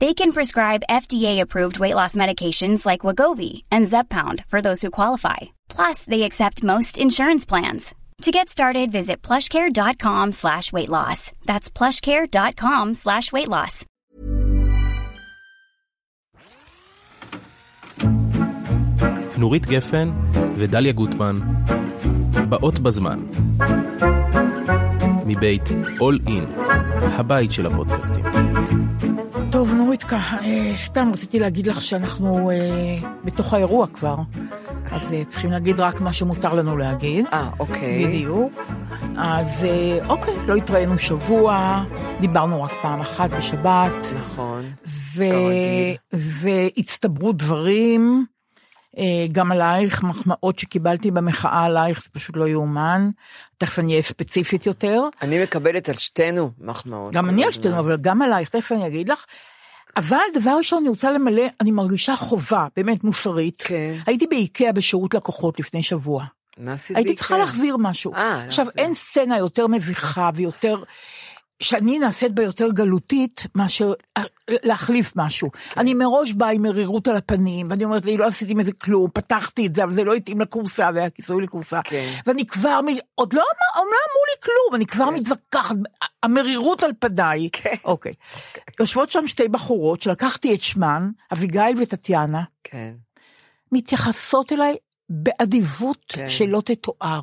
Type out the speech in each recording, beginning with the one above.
They can prescribe FDA-approved weight loss medications like Wagovi and Zepbound for those who qualify. Plus, they accept most insurance plans. To get started, visit plushcare.com slash weight loss. That's plushcare.com slash weight loss. נורית גפן ודליה גוטמן, באות בזמן. מבית All In, הבית של הפודקאסטים. טוב, נורית, אה, סתם רציתי להגיד לך שאנחנו אה, בתוך האירוע כבר, אז אה, צריכים להגיד רק מה שמותר לנו להגיד. אה, אוקיי. בדיוק. אז אה, אוקיי, לא התראינו שבוע, דיברנו רק פעם אחת בשבת. נכון. ו... והצטברו דברים, גם עלייך, מחמאות שקיבלתי במחאה עלייך, זה פשוט לא יאומן. תכף אני אהיה ספציפית יותר. אני מקבלת על שתינו מחמאות. גם אני על. שתינו, אבל גם עלייך, תכף אני אגיד לך. אבל דבר ראשון, אני רוצה למלא, אני מרגישה חובה, באמת מוסרית. כן. הייתי באיקאה בשירות לקוחות לפני שבוע. מה עשית הייתי בעיקר? צריכה להחזיר משהו. אה, עכשיו, להחזיר. אין סצנה יותר מביכה ויותר... שאני נעשית בה יותר גלותית מאשר להחליף משהו. כן. אני מראש באה עם מרירות על הפנים, ואני אומרת לי, לא עשיתי מזה כלום, פתחתי את זה, אבל זה לא התאים לקורסה, זה היה כיסוי לקורסה. כן. ואני כבר, עוד לא, אמר- לא אמרו לי כלום, אני כבר מתווכחת, המרירות על פניי. כן. אוקיי. יושבות שם שתי בחורות שלקחתי את שמן, אביגיל וטטיאנה, כן. מתייחסות אליי באדיבות כן. שלא תתואר,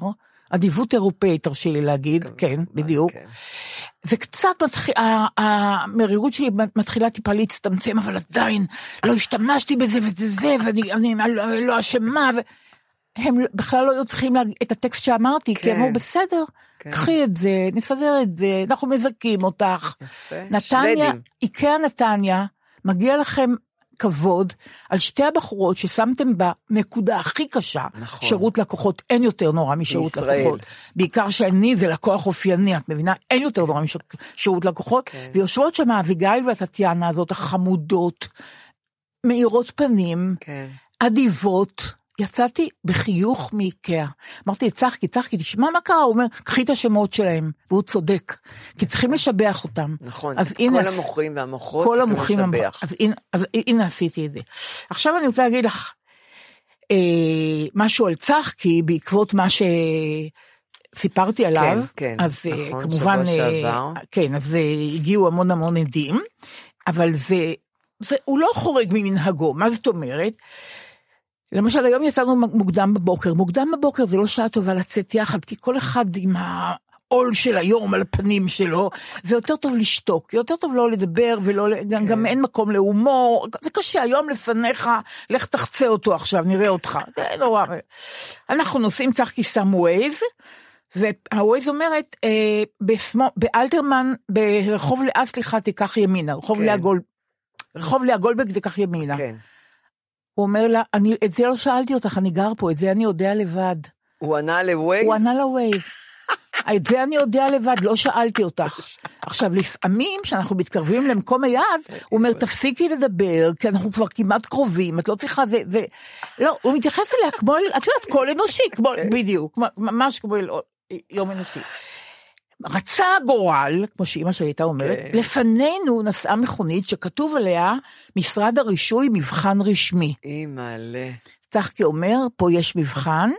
אדיבות אירופאית, תרשי לי להגיד, כן, בדיוק. כן. זה קצת מתחיל, המרירות שלי מתחילה טיפה להצטמצם, אבל עדיין לא השתמשתי בזה וזה זה, ואני אני, לא, לא אשמה. הם בכלל לא היו צריכים להגיד את הטקסט שאמרתי, כי כן. אמרו, בסדר, כן. קחי את זה, נסדר את זה, אנחנו מזכים אותך. יפה. נתניה, שוודים. איקאה נתניה, מגיע לכם כבוד על שתי הבחורות ששמתם בנקודה הכי קשה, נכון. שירות לקוחות, אין יותר נורא משירות בישראל. לקוחות. בעיקר שאני זה לקוח אופייני, את מבינה? אין יותר נורא משירות לקוחות. כן. ויושבות שם אביגיל והטטיאנה הזאת, החמודות, מאירות פנים, כן. אדיבות. יצאתי בחיוך מאיקאה. אמרתי לצחקי, צחקי, תשמע מה קרה? הוא אומר, קחי את השמות שלהם. והוא צודק. כי צריכים לשבח אותם. נכון. אז הנה, כל המוכרים והמוכרות כל צריכים המוחים, לשבח. אז הנה, אז הנה עשיתי את זה. עכשיו אני רוצה להגיד לך אה, משהו על צחקי בעקבות מה שסיפרתי עליו. כן, אז אה, נכון, כמובן, שבוע אה, שעבר. כן, אז אה, הגיעו המון המון עדים, אבל זה, זה, הוא לא חורג ממנהגו, מה זאת אומרת? למשל היום יצאנו מוקדם בבוקר, מוקדם בבוקר זה לא שעה טובה לצאת יחד, כי כל אחד עם העול של היום על הפנים שלו, ויותר טוב לשתוק, יותר טוב לא לדבר ולא, ל- גם, גם אין מקום להומור, זה קשה, היום לפניך, לך תחצה אותו עכשיו, נראה אותך, זה נורא. אנחנו נוסעים, צחקי שם ווייז, והווייז אומרת, אה, בשמו, באלתרמן, ברחוב לאה, סליחה, תיקח ימינה, רחוב כן. לאה גול, רחוב לאה גולדברג תיקח ימינה. כן. הוא אומר לה, אני, את זה לא שאלתי אותך, אני גר פה, את זה אני יודע לבד. הוא ענה לווייז? הוא ענה לווייז. את זה אני יודע לבד, לא שאלתי אותך. עכשיו, לפעמים, כשאנחנו מתקרבים למקום היעד, הוא אומר, תפסיקי לדבר, כי אנחנו כבר כמעט קרובים, את לא צריכה, זה, זה... לא, הוא מתייחס אליה כמו, את יודעת, קול אנושי, כמו, בדיוק, ממש כמו יום אנושי. רצה הגורל, כמו שאימא שלי הייתה אומרת, כן. לפנינו נסעה מכונית שכתוב עליה משרד הרישוי מבחן רשמי. אימא'לה. צחקי אומר, פה יש מבחן.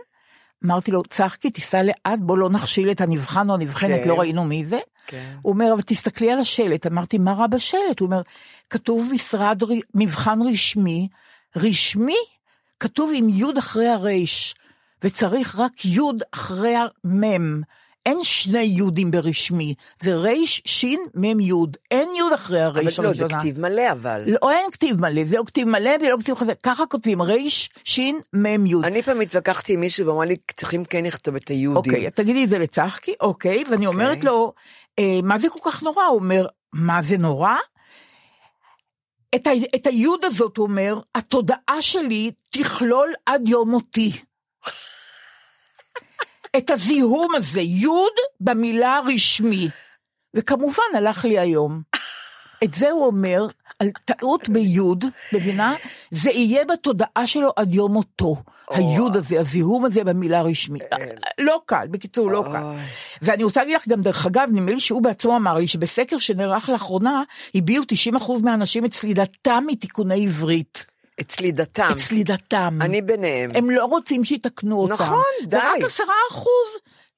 אמרתי לו, צחקי, תיסע לאט, בוא לא נכשיל את הנבחן או הנבחנת, כן. לא ראינו מי זה. כן. הוא אומר, אבל תסתכלי על השלט. אמרתי, מה רע בשלט? הוא אומר, כתוב משרד, ר- מבחן רשמי, רשמי, כתוב עם י' אחרי הרייש, וצריך רק י' אחרי המם. אין שני יודים ברשמי, זה רייש, שין, מם, י', אין י' אחרי אבל הרייש לא, זה הראשונה. כתיב מלא אבל. לא, אין כתיב מלא, זה לא כתיב מלא ולא כתיב חזק, ככה כותבים רייש, שין, מם, י'. אני פעם התווכחתי עם מישהו ואמר לי, צריכים כן לכתוב את היהודים. אוקיי, תגידי את זה לצחקי, אוקיי, ואני אומרת לו, אה, מה זה כל כך נורא? הוא אומר, מה זה נורא? את, ה, את היוד הזאת, הוא אומר, התודעה שלי תכלול עד יום מותי. את הזיהום הזה, יוד במילה רשמי. וכמובן, הלך לי היום. את זה הוא אומר, על טעות ביוד, מבינה? זה יהיה בתודעה שלו עד יום מותו. היוד הזה, הזיהום הזה במילה רשמי. לא קל, בקיצור, לא קל. ואני רוצה להגיד לך גם, דרך אגב, נדמה לי שהוא בעצמו אמר לי שבסקר שנערך לאחרונה, הביעו 90% מהאנשים את סלידתם מתיקוני עברית. את סלידתם. את סלידתם. אני ביניהם. הם לא רוצים שיתקנו אותם. נכון, די. ורק עשרה אחוז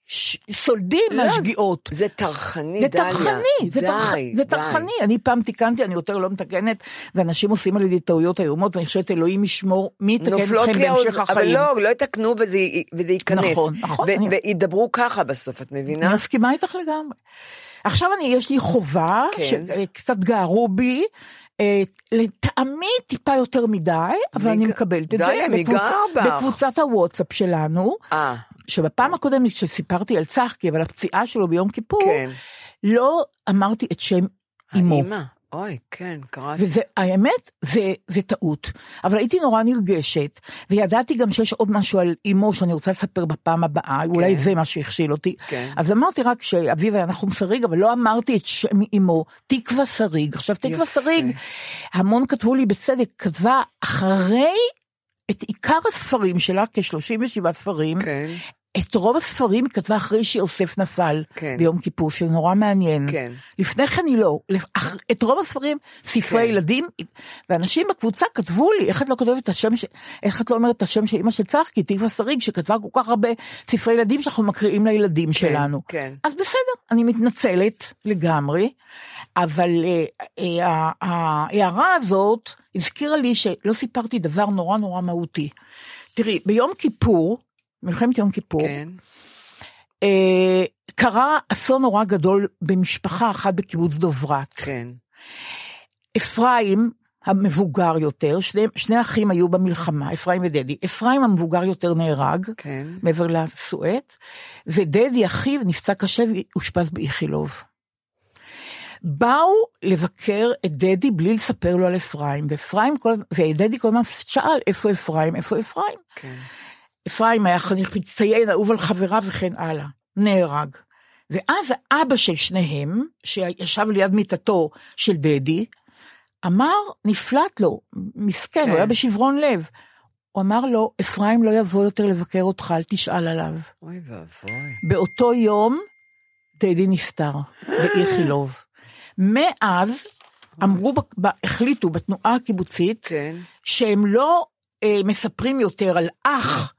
ש- סולדים לא, מהשגיאות. זה טרחני, זה דליה. טרחני, זה, טרח, זה. טרחני. אני פעם תיקנתי, אני יותר לא מתקנת, ואנשים עושים על ידי טעויות איומות, ואני חושבת, אלוהים ישמור, מי יתקן אתכם בהמשך האוזן, אבל החיים. לא, לא יתקנו וזה, וזה ייכנס. נכון, נכון, ו- אני- וידברו ככה בסוף, את אני מבינה? מסכימה איתך לגמרי. עכשיו אני, יש לי חובה, כן. שקצת גערו בי, אה, לטעמי טיפה יותר מדי, אבל אני מקבלת את זה. בקבוצת הוואטסאפ שלנו, אה, שבפעם הקודמת שסיפרתי על צחקי, אבל הפציעה שלו ביום כיפור, כן. לא אמרתי את שם אמו. אוי, כן, קראתי. וזה, האמת, זה, זה טעות. אבל הייתי נורא נרגשת, וידעתי גם שיש עוד משהו על אמו שאני רוצה לספר בפעם הבאה, אולי זה מה שהכשיל אותי. כן. אז אמרתי רק שאביו היה נחום שריג, אבל לא אמרתי את שם אמו, תקווה שריג. עכשיו, תקווה. שריג, המון כתבו לי בצדק, כתבה אחרי את עיקר הספרים שלה, כ-37 ספרים, כן, את רוב הספרים היא כתבה אחרי שיוסף נפל כן. ביום כיפור, שזה נורא מעניין. כן. לפני כן היא לא. את רוב הספרים, ספרי כן. ילדים, ואנשים בקבוצה כתבו לי, איך את לא כותבת את השם, ש... איך את לא אומרת את השם של אמא של צחקי, תקווה שריג, שכתבה כל כך הרבה ספרי ילדים שאנחנו מקריאים לילדים שלנו. כן. אז בסדר, אני מתנצלת לגמרי, אבל אה, אה, ההערה הזאת הזכירה לי שלא סיפרתי דבר נורא נורא מהותי. תראי, ביום כיפור, מלחמת יום כיפור, כן. אה, קרה אסון נורא גדול במשפחה אחת בקיבוץ דוברת. כן. אפרים המבוגר יותר, שני, שני אחים היו במלחמה, אפרים ודדי. אפרים המבוגר יותר נהרג, כן. מעבר לסואט, ודדי אחיו נפצע קשה ואושפז באיכילוב. באו לבקר את דדי בלי לספר לו על אפרים, ואפרים כל, ודדי כל הזמן שאל איפה אפרים, איפה אפרים. כן. אפרים היה חניך מצטיין, אהוב על חבריו וכן הלאה, נהרג. ואז האבא של שניהם, שישב ליד מיטתו של דדי, אמר, נפלט לו, מסכן, כן. הוא היה בשברון לב. הוא אמר לו, אפרים לא יבוא יותר לבקר אותך, אל תשאל עליו. אוי ואבוי. באותו יום, דדי נפטר, באיכילוב. מאז, אמרו, החליטו בתנועה הקיבוצית, כן. שהם לא אה, מספרים יותר על אח,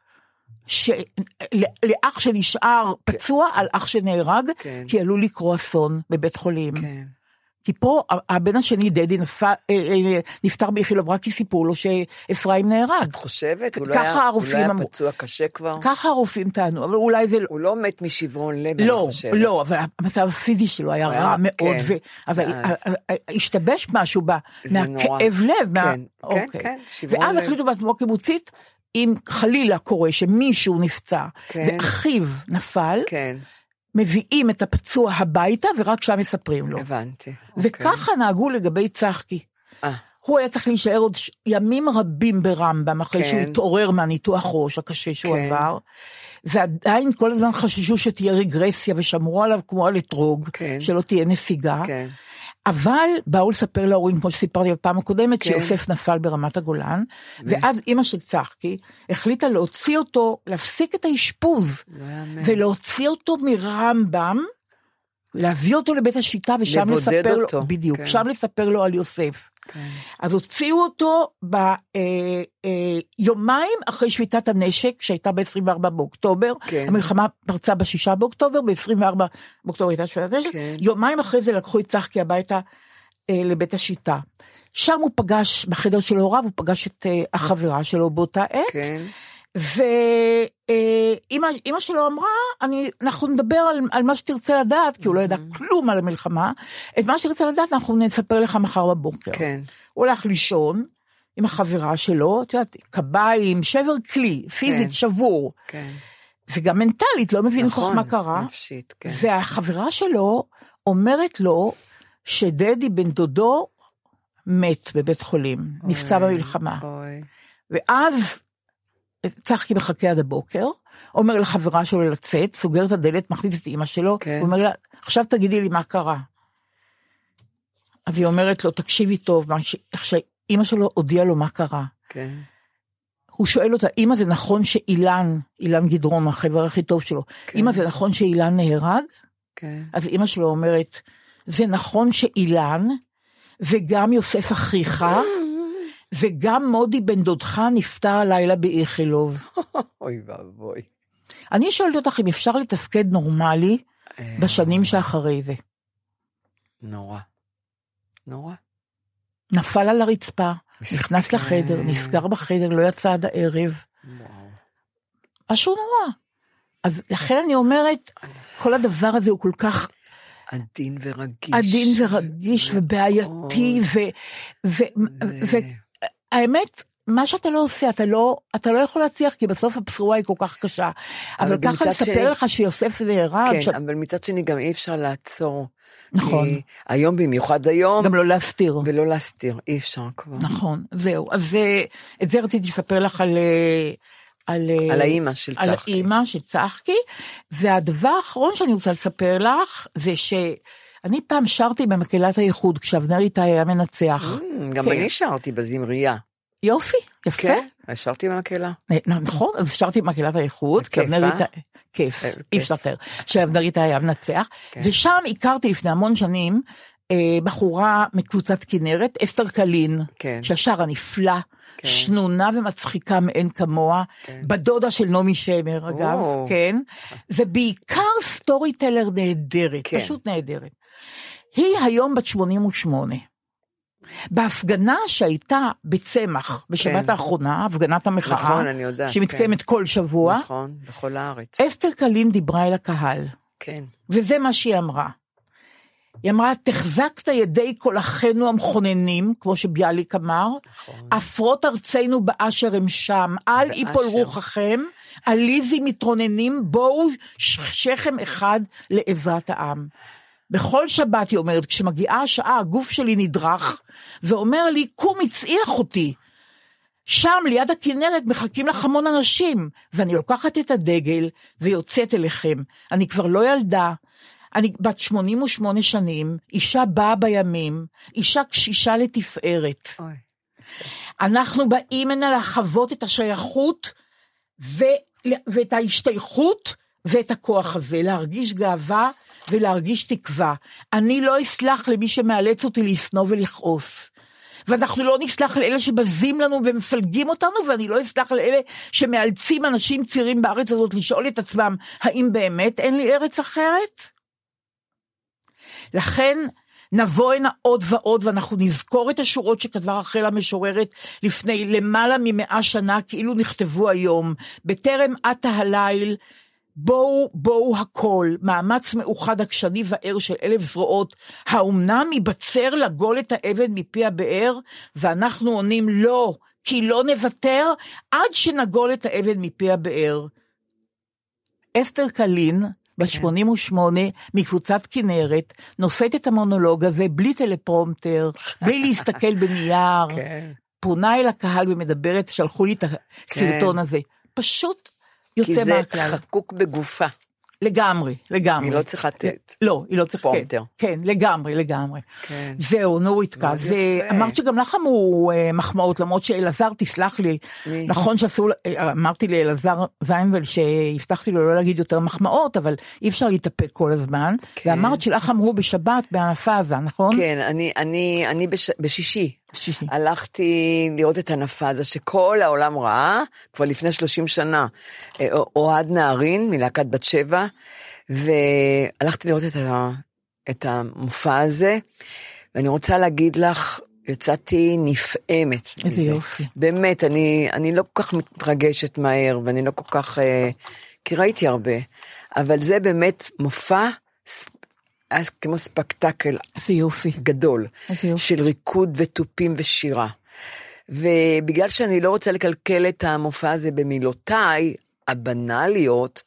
ש... לאח שנשאר פצוע על אח שנהרג, כן. כי עלול לקרות אסון בבית חולים. כן. כי פה הבן השני, דדי, נפל, אה, אה, נפטר באיכילוב, רק כי סיפרו לו שאפרים נהרג. את חושבת? הוא לא היה- הוא לא היה. פצוע קשה כבר? ככה הרופאים טענו, אבל אולי זה... הוא לא מת משברון לב, אני לא, חושבת. לא, אבל המצב הפיזי שלו היה רע מאוד, כן. ו... אבל ואז- השתבש משהו ב... זה נורא. מהכאב לב, מה... כן, כן, אוקיי. כן, שברון ואז לב. החליטו בתנועה הקיבוצית, אם חלילה קורה שמישהו נפצע, כן. ואחיו נפל, כן, מביאים את הפצוע הביתה ורק שם מספרים לו. הבנתי. אוקיי. וככה נהגו לגבי צחקי. אה, הוא היה צריך להישאר עוד ימים רבים ברמב"ם, אחרי כן. שהוא התעורר מהניתוח ראש הקשה שהוא כן. עבר, ועדיין כל הזמן חששו שתהיה רגרסיה ושמרו עליו כמו על אתרוג, כן. שלא תהיה נסיגה. כן. אבל באו לספר להורים, כמו שסיפרתי בפעם הקודמת, כן. שיוסף נפל ברמת הגולן, ואז אימא של צחקי החליטה להוציא אותו, להפסיק את האשפוז. ולהוציא אותו מרמב"ם להביא אותו לבית השיטה ושם לספר אותו, לו, בדיוק, כן. שם לספר לו על יוסף. כן. אז הוציאו אותו ביומיים אחרי שביתת הנשק שהייתה ב-24 באוקטובר, כן. המלחמה פרצה ב-6 באוקטובר, ב-24 באוקטובר הייתה שביתת הנשק, כן. יומיים אחרי זה לקחו את צחקי הביתה אה, לבית השיטה. שם הוא פגש, בחדר של הוריו, הוא פגש את אה, החברה שלו באותה עת, כן. ואימא שלו אמרה, אני, אנחנו נדבר על, על מה שתרצה לדעת, כי הוא לא ידע כלום על המלחמה, את מה שתרצה לדעת אנחנו נספר לך מחר בבוקר. כן. הוא הלך לישון עם החברה שלו, את יודעת, קביים, שבר כלי, פיזית, כן. שבור, כן. וגם מנטלית, לא מבין כל נכון, כך מה קרה. נפשית, כן. והחברה שלו אומרת לו שדדי בן דודו מת בבית חולים, נפצע אוי, במלחמה. אוי. ואז צחקי מחכה עד הבוקר, אומר לחברה שלו לצאת, סוגר את הדלת, מכניס את אימא שלו, כן. הוא אומר לה, עכשיו תגידי לי מה קרה. אז היא אומרת לו, תקשיבי טוב, איך שאימא שלו הודיעה לו מה קרה. כן. הוא שואל אותה, אמא זה נכון שאילן, אילן גדרון, החבר הכי טוב שלו, כן. אמא זה נכון שאילן נהרג? כן. אז אימא שלו אומרת, זה נכון שאילן, וגם יוסף אחיך, וגם מודי בן דודך נפטר הלילה באיכילוב. אוי ואבוי. אני שואלת אותך אם אפשר לתפקד נורמלי אה, בשנים שאחרי זה. נורא. נורא. נפל על הרצפה. נכנס לחדר, נסגר בחדר, לא יצא עד הערב, וואו. משהו נורא. אז לכן אני אומרת, כל הדבר הזה הוא כל כך עדין ורגיש. עדין ורגיש ובעייתי, והאמת, מה שאתה לא עושה, אתה לא, אתה לא יכול להצליח, כי בסוף הבשורה היא כל כך קשה. אבל, אבל ככה מצד שני- לספר לך שיוסף נהרג, כן, שאת- אבל מצד שני גם אי אפשר לעצור. נכון. כי היום במיוחד היום, גם לא להסתיר. ולא להסתיר, אי אפשר כבר. נכון, זהו. אז זה- את זה רציתי לספר לך על... אה, על, אה, על האימא של על צחקי. האימא של צחקי. והדבר האחרון שאני רוצה לספר לך, זה שאני פעם שרתי במקהלת הייחוד, כשאבנר איתי היה מנצח. Mm, גם כן. אני שרתי בזמרייה. יופי, יפה. כן, שרתי במקהלה. נכון, אז שרתי במקהלת האיחוד, כשאבנר אה? איתי, כיף, אה, אי. אפשר לתאר, שאבנר איתי היה מנצח, כן. ושם הכרתי לפני המון שנים אה, בחורה מקבוצת כנרת, אסתר קלין, כן. שהשרה נפלא, כן. שנונה ומצחיקה מאין כמוה, כן. בדודה של נעמי שמר אגב, או. כן, ובעיקר סטורי טלר נהדרת, כן. פשוט נהדרת. היא היום בת 88. בהפגנה שהייתה בצמח בשבת כן. האחרונה, הפגנת המחאה, נכון, אני יודעת, שמתקיימת כל שבוע, נכון, בכל הארץ. אסתר קלין דיברה אל הקהל, כן. וזה מה שהיא אמרה. היא אמרה, תחזקת ידי כל אחינו המכוננים, כמו שביאליק אמר, נכון. עפרות ארצנו באשר הם שם, אל באשר. יפול רוחכם, עליזי מתרוננים, בואו שכם אחד לעזרת העם. בכל שבת, היא אומרת, כשמגיעה השעה, הגוף שלי נדרך, ואומר לי, קום הצעיח אותי. שם, ליד הכנרת, מחכים לך המון אנשים, ואני לוקחת את הדגל ויוצאת אליכם. אני כבר לא ילדה, אני בת 88 שנים, אישה באה בימים, אישה קשישה לתפארת. אוי. אנחנו באים הנה לחוות את השייכות ו... ואת ההשתייכות ואת הכוח הזה, להרגיש גאווה ולהרגיש תקווה. אני לא אסלח למי שמאלץ אותי לשנוא ולכעוס. ואנחנו לא נסלח לאלה שבזים לנו ומפלגים אותנו, ואני לא אסלח לאלה שמאלצים אנשים צעירים בארץ הזאת לשאול את עצמם, האם באמת אין לי ארץ אחרת? לכן נבוא הנה עוד ועוד ואנחנו נזכור את השורות שכתבה רחל המשוררת לפני למעלה ממאה שנה כאילו נכתבו היום. בטרם עתה הליל, בואו בואו הכל, מאמץ מאוחד עקשני וער של אלף זרועות, האומנם ייבצר לגול את האבן מפי הבאר? ואנחנו עונים לא, כי לא נוותר עד שנגול את האבן מפי הבאר. אסתר קלין, בת 88, מקבוצת כנרת, נושאת את המונולוג הזה בלי טלפרומטר, בלי להסתכל בנייר, כן. פונה אל הקהל ומדברת, שלחו לי את הסרטון הזה. פשוט כי יוצא זה מהכלל. חקוק בגופה. לגמרי, לגמרי. היא לא צריכה לתת. לא, היא לא צריכה, כן, פרומפטר. כן, לגמרי, לגמרי. כן. זהו, מאוד זה. אמרת שגם לך אמרו אה, מחמאות, למרות שאלעזר, תסלח לי? נכון שאסור, אה, אמרתי לאלעזר זיינבל שהבטחתי לו לא להגיד יותר מחמאות, אבל אי אפשר להתאפק כל הזמן, כן. ואמרת שלך אמרו בשבת באנפאזה, נכון? כן, אני, אני, אני בש, בשישי. הלכתי לראות את הנפאזה שכל העולם ראה, כבר לפני 30 שנה. אה, אוהד נהרין מלהקת בת שבע, והלכתי לראות את, ה, את המופע הזה, ואני רוצה להגיד לך, יצאתי נפעמת. איזה מזה. יופי. באמת, אני, אני לא כל כך מתרגשת מהר, ואני לא כל כך... אה, כי ראיתי הרבה, אבל זה באמת מופע, היה כמו ספקטקל איזה יופי. גדול, איזה יופי. של ריקוד ותופים ושירה. ובגלל שאני לא רוצה לקלקל את המופע הזה במילותיי, הבנאליות,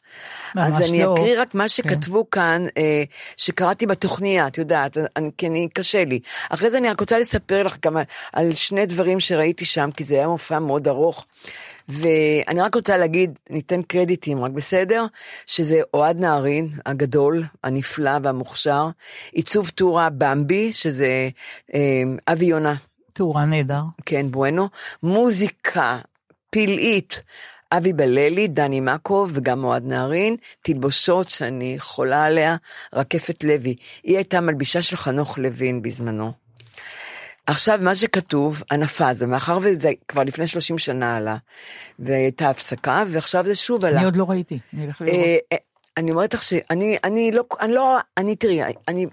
אז אני לא. אקריא רק מה שכתבו כאן, אה, שקראתי בתוכניה, את יודעת, אני, כי אני, קשה לי. אחרי זה אני רק רוצה לספר לך גם על שני דברים שראיתי שם, כי זה היה מופע מאוד ארוך. ואני רק רוצה להגיד, ניתן קרדיטים, רק בסדר? שזה אוהד נהרין הגדול, הנפלא והמוכשר, עיצוב טורה במבי, שזה אה, אבי יונה, תאורה נהדר. כן, בואנו, מוזיקה פלאית, אבי בללי, דני מקוב וגם אוהד נהרין, תלבושות שאני חולה עליה, רקפת לוי. היא הייתה מלבישה של חנוך לוין בזמנו. עכשיו, מה שכתוב, הנפאזה, מאחר וזה כבר לפני 30 שנה עלה, והייתה הפסקה, ועכשיו זה שוב עלה. אני עוד לא ראיתי, אני אלך לראות. אה, אה, אני אומרת לך שאני אני לא, אני לא, אני תראי, אני,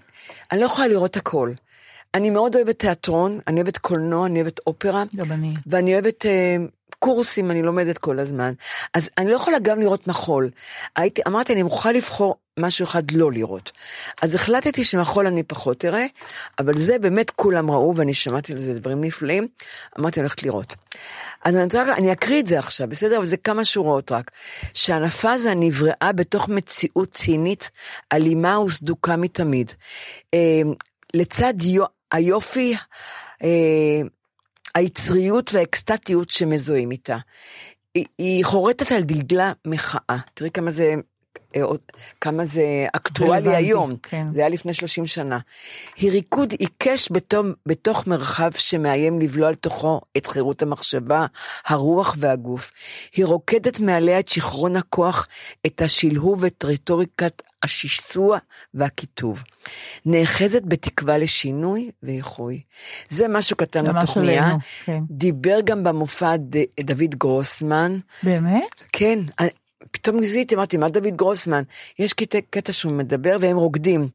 אני לא יכולה לראות הכל. אני מאוד אוהבת תיאטרון, אני אוהבת קולנוע, אני אוהבת אופרה, גם אני. ואני אוהבת אה, קורסים, אני לומדת כל הזמן. אז אני לא יכולה גם לראות מחול. הייתי, אמרתי, אני מוכרחה לבחור משהו אחד לא לראות. אז החלטתי שמחול אני פחות אראה, אבל זה באמת כולם ראו, ואני שמעתי על זה דברים נפלאים, אמרתי, הולכת לראות. אז אני, רוצה, אני אקריא את זה עכשיו, בסדר? אבל זה כמה שורות רק. שהנפאזה נבראה בתוך מציאות צינית, אלימה וסדוקה מתמיד. אה, לצד יו, היופי, אה, היצריות והאקסטטיות שמזוהים איתה. היא, חורטת על דגלה מחאה. תראי כמה זה... אה, כמה זה אקטואלי היום, כן. זה היה לפני 30 שנה. היא ריקוד עיקש בתום, בתוך מרחב שמאיים לבלוע על תוכו את חירות המחשבה, הרוח והגוף. היא רוקדת מעליה את שיכרון הכוח, את השלהוב ואת רטוריקת השיסוע והקיטוב. נאחזת בתקווה לשינוי ואיחוי. זה משהו קטן בתוכניה. כן. דיבר גם במופע ד- דוד גרוסמן. באמת? כן, אני- פתאום גיזיתי, אמרתי, מה דוד גרוסמן? יש קטע, קטע שהוא מדבר והם רוקדים.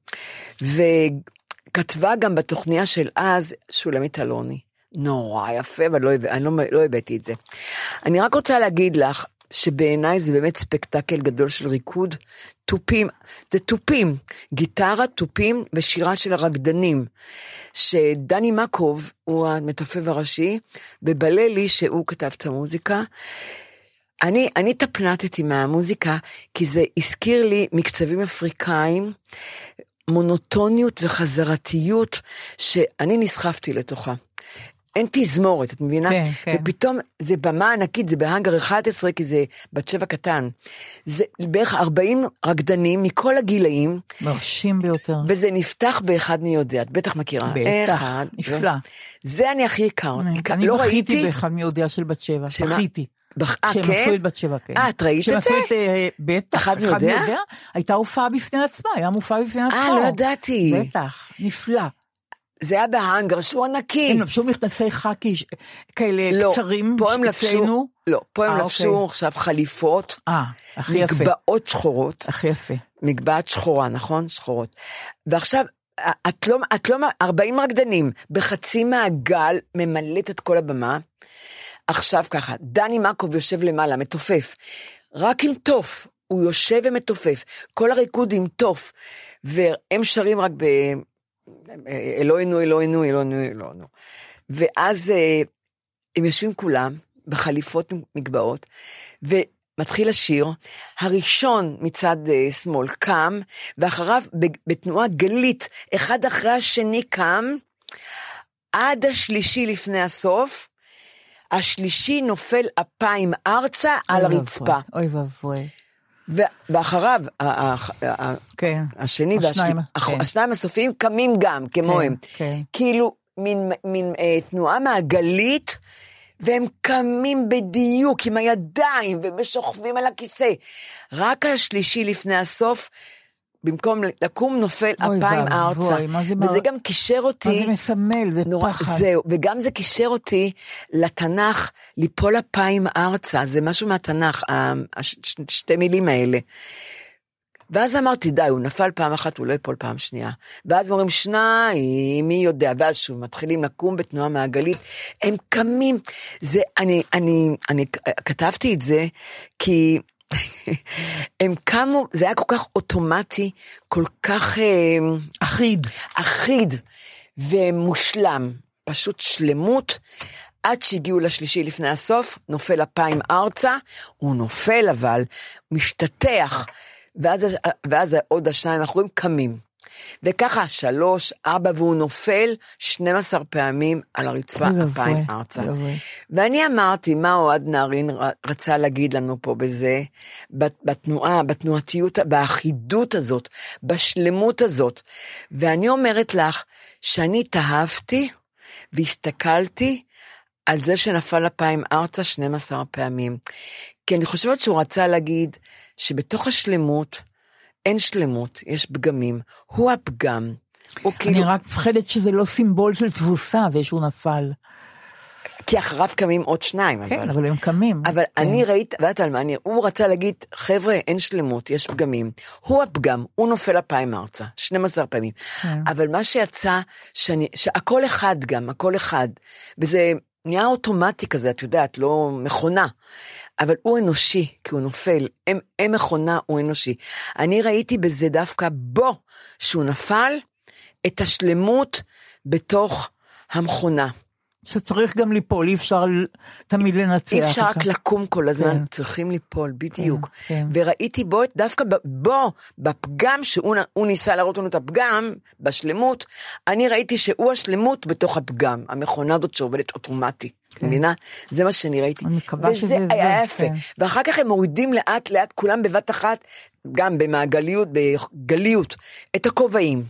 וכתבה גם בתוכניה של אז, שולמית אלוני. נורא יפה, אבל לא, אני לא, לא הבאתי את זה. אני רק רוצה להגיד לך, שבעיניי זה באמת ספקטקל גדול של ריקוד, תופים, זה תופים, גיטרה, תופים ושירה של הרקדנים. שדני מקוב הוא המתופף הראשי, ובללי שהוא כתב את המוזיקה. אני, אני תפנטתי מהמוזיקה, כי זה הזכיר לי מקצבים אפריקאים, מונוטוניות וחזרתיות, שאני נסחפתי לתוכה. אין תזמורת, את מבינה? כן, כן. ופתאום זה במה ענקית, זה בהאנגר 11, כי זה בת שבע קטן. זה בערך 40 רקדנים מכל הגילאים, מרשים ביותר. וזה נפתח באחד מי יודע, את בטח מכירה. בטח, אחד, נפלא. זה אני הכי הכר. אני לא בכיתי ראיתי. באחד מי יודע של בת שבע? בכיתי. אה, שהם כן? בת שבע, כן. אה, את ראית את זה? את, אה, בטח, אחד יודע? הייתה הופעה בפני עצמה, היה מופע בפני עצמו. אה, לא ידעתי. בטח, נפלא. זה היה בהאנגר שהוא ענקי. הם לבשו מכנסי חאקי כאלה לא, קצרים, פה הם לבשו, אצלנו. לא, פה הם אה, לבשו אוקיי. עכשיו חליפות, אה, הכי יפה. מגבעות שחורות, הכי יפה. מגבעת שחורה, נכון? שחורות. ועכשיו, את לא, את לא, 40 רקדנים, בחצי מעגל, ממלאת את כל הבמה. עכשיו ככה, דני מקוב יושב למעלה, מתופף, רק עם תוף, הוא יושב ומתופף, כל הריקוד עם תוף, והם שרים רק ב... אלוהינו, אלוהינו, אלוהינו, אלוהינו. ואז אה, הם יושבים כולם בחליפות מגבעות, ומתחיל השיר, הראשון מצד אה, שמאל קם, ואחריו בתנועה גלית, אחד אחרי השני קם, עד השלישי לפני הסוף, השלישי נופל אפיים ארצה על הרצפה. אוי ואבוי. ואחריו, כן. השני והשני, כן. השניים הסופיים קמים גם, כמוהם. כן. כאילו, מין, מין אה, תנועה מעגלית, והם קמים בדיוק עם הידיים, ומשוכבים על הכיסא. רק השלישי לפני הסוף, במקום לקום נופל אפיים ארצה. מה זה וזה מר- גם קישר מה אותי. זה מסמל, זה נורא, פחד. זהו, וגם זה קישר אותי לתנ"ך, ליפול אפיים ארצה, זה משהו מהתנ"ך, הש- שתי מילים האלה. ואז אמרתי, די, הוא נפל פעם אחת, הוא לא ייפול פעם שנייה. ואז אומרים, שניים, מי יודע, ואז שוב, מתחילים לקום בתנועה מעגלית, הם קמים. זה, אני, אני, אני כתבתי את זה, כי הם קמו, זה היה כל כך אוטומטי, כל כך... אה, אחיד. אחיד ומושלם, פשוט שלמות, עד שהגיעו לשלישי לפני הסוף, נופל אפיים ארצה, הוא נופל אבל, משתטח, ואז, ואז עוד השניים האחרים קמים. וככה, שלוש, ארבע, והוא נופל 12 פעמים על הרצפה אפיים ארצה. ואני אמרתי, מה אוהד נהרין רצה להגיד לנו פה בזה, בת- בתנועה, בתנועתיות, באחידות הזאת, בשלמות הזאת. ואני אומרת לך, שאני התאהבתי והסתכלתי על זה שנפל אפיים ארצה 12 פעמים. כי אני חושבת שהוא רצה להגיד שבתוך השלמות אין שלמות, יש פגמים. הוא הפגם. הוא כאילו, אני רק מפחדת שזה לא סימבול של תבוסה, זה שהוא נפל. כי אחריו קמים עוד שניים. כן, אבל הם קמים. אבל כן. אני ראית, ואת על מה אני, הוא רצה להגיד, חבר'ה, אין שלמות, יש פגמים. הוא הפגם, הוא נופל אפיים ארצה, 12 פעמים. כן. אבל מה שיצא, שאני, שהכל אחד גם, הכל אחד. וזה נהיה אוטומטי כזה, את יודעת, לא מכונה. אבל הוא אנושי, כי הוא נופל. הם, הם מכונה, הוא אנושי. אני ראיתי בזה דווקא בו, שהוא נפל, את השלמות בתוך המכונה. שצריך גם ליפול, אי אפשר תמיד לנצח. אי אפשר רק לקום כל הזמן, כן. צריכים ליפול, בדיוק. כן. וראיתי בו, דווקא בו, בפגם, שהוא ניסה להראות לנו את הפגם, בשלמות, אני ראיתי שהוא השלמות בתוך הפגם, המכונה הזאת שעובדת אוטומטי. מבינה? זה מה שאני ראיתי. אני מקווה שזה וזה זה, היה יפה. כן. ואחר כך הם מורידים לאט לאט, כולם בבת אחת, גם במעגליות, בגליות, את הכובעים,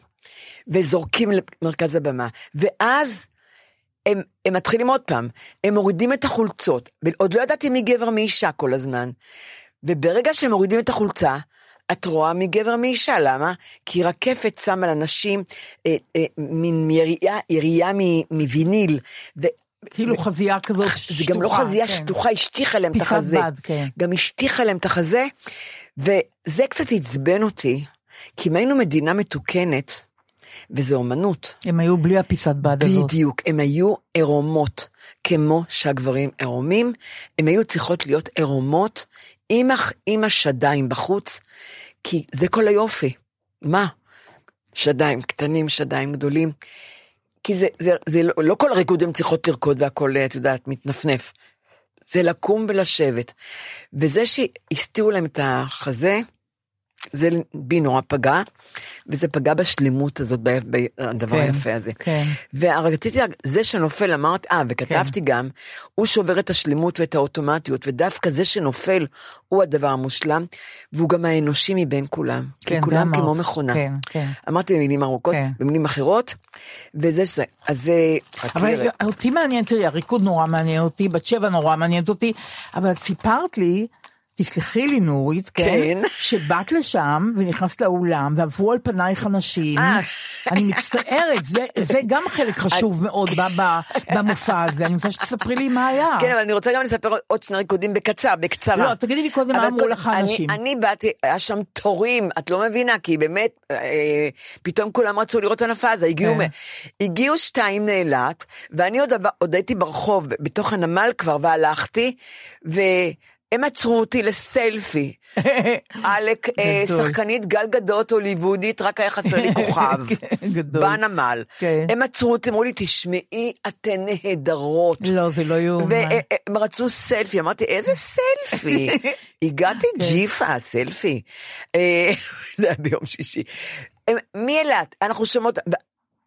וזורקים למרכז הבמה. ואז הם, הם מתחילים עוד פעם, הם מורידים את החולצות, ועוד לא ידעתי מי גבר מי אישה כל הזמן. וברגע שהם מורידים את החולצה, את רואה מי גבר מי אישה, למה? כי רקפת שמה לאנשים אה, אה, מין ירייה מ- מוויניל, ו... כאילו חזייה כזאת זה גם לא שטוחה, חזייה כן. שטוחה, השטיחה להם את החזה. בד, כן. גם השטיחה להם את החזה, וזה קצת עצבן אותי, כי אם היינו מדינה מתוקנת, וזה אומנות, הם היו בלי הפיסת בד הזאת. בדיוק, הם היו עירומות, כמו שהגברים עירומים, הם היו צריכות להיות עירומות עם, עם השדיים בחוץ, כי זה כל היופי. מה? שדיים קטנים, שדיים גדולים. כי זה, זה, זה לא, לא כל ריקוד הן צריכות לרקוד והכל, את יודעת, מתנפנף. זה לקום ולשבת. וזה שהסתירו להם את החזה, זה בי נורא פגע, וזה פגע בשלמות הזאת, ב- בדבר כן, היפה הזה. כן. ורציתי, זה שנופל, אמרת, אה, וכתבתי גם, הוא שובר את השלמות ואת האוטומטיות, ודווקא זה שנופל הוא הדבר המושלם, והוא גם האנושי מבין כולם. כן, כי כולם זה כמו אמרת. מכונה. כן, כן. אמרתי במילים ארוכות, כן. במילים אחרות, וזה ש... אז זה... אבל אותי מעניין, תראי, הריקוד נורא מעניין אותי, בת שבע נורא מעניינת אותי, אבל את סיפרת לי, תסלחי לי נורית, כן, כן. שבאת לשם ונכנסת לאולם ועברו על פנייך אנשים, אה. אני מצטערת, זה, זה גם חלק חשוב מאוד במופע הזה, אני רוצה שתספרי לי מה היה. כן, אבל אני רוצה גם לספר עוד שני ריקודים בקצר, בקצרה. לא, תגידי לי קודם מה אמרו לך אני- האנשים. אני באתי, היה שם תורים, את לא מבינה, כי באמת, אה, פתאום כולם רצו לראות הנפאזה, הגיעו, כן. הגיעו שתיים מאילת, ואני עוד, עוד הייתי ברחוב, בתוך הנמל כבר, והלכתי, והם עצרו אותי לסלפי. עלק, אה. שחקנית גל גדות הוליוודית, רק היה חסר לי כוכב. גדול. בנמל. כן. הם עצרו אותי, אמרו לי, תשמעי, אתן נהדרות. לא, זה לא יאומן. והם רצו סלפי, אמרתי, איזה סלפי? הגעתי כן. ג'יפה, סלפי. אה, זה היה ביום שישי. הם- מאילת, אנחנו שומעות,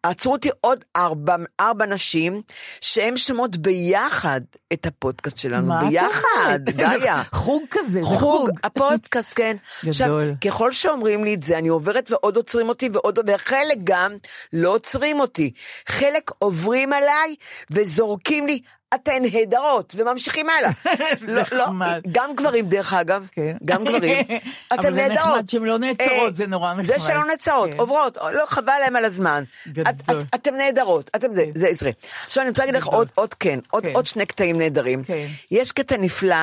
עצרו אותי עוד ארבע, ארבע נשים, שהן שומעות ביחד את הפודקאסט שלנו, מה ביחד? גאיה. חוג כזה, זה חוג, חוג. הפודקאסט, כן. עכשיו, גדול. ככל שאומרים לי את זה, אני עוברת ועוד עוצרים אותי, ועוד, וחלק גם לא עוצרים אותי. חלק עוברים עליי וזורקים לי, אתן נהדרות, וממשיכים הלאה. לא, לא. גם גברים, דרך אגב, כן. גם גברים. אבל אתן זה נהדרות. נחמד שהן לא נעצרות, אה, זה נורא זה נחמד. שלא נעצרות, כן. עוברות, לא, חבל להם על הזמן. גדול. את- את- אתן נהדרות, אתם זה, זה עזרה. עכשיו אני רוצה להגיד לך עוד, עוד כן, עוד, כן. עוד שני קטעים נהדרים. כן. יש קטע נפלא,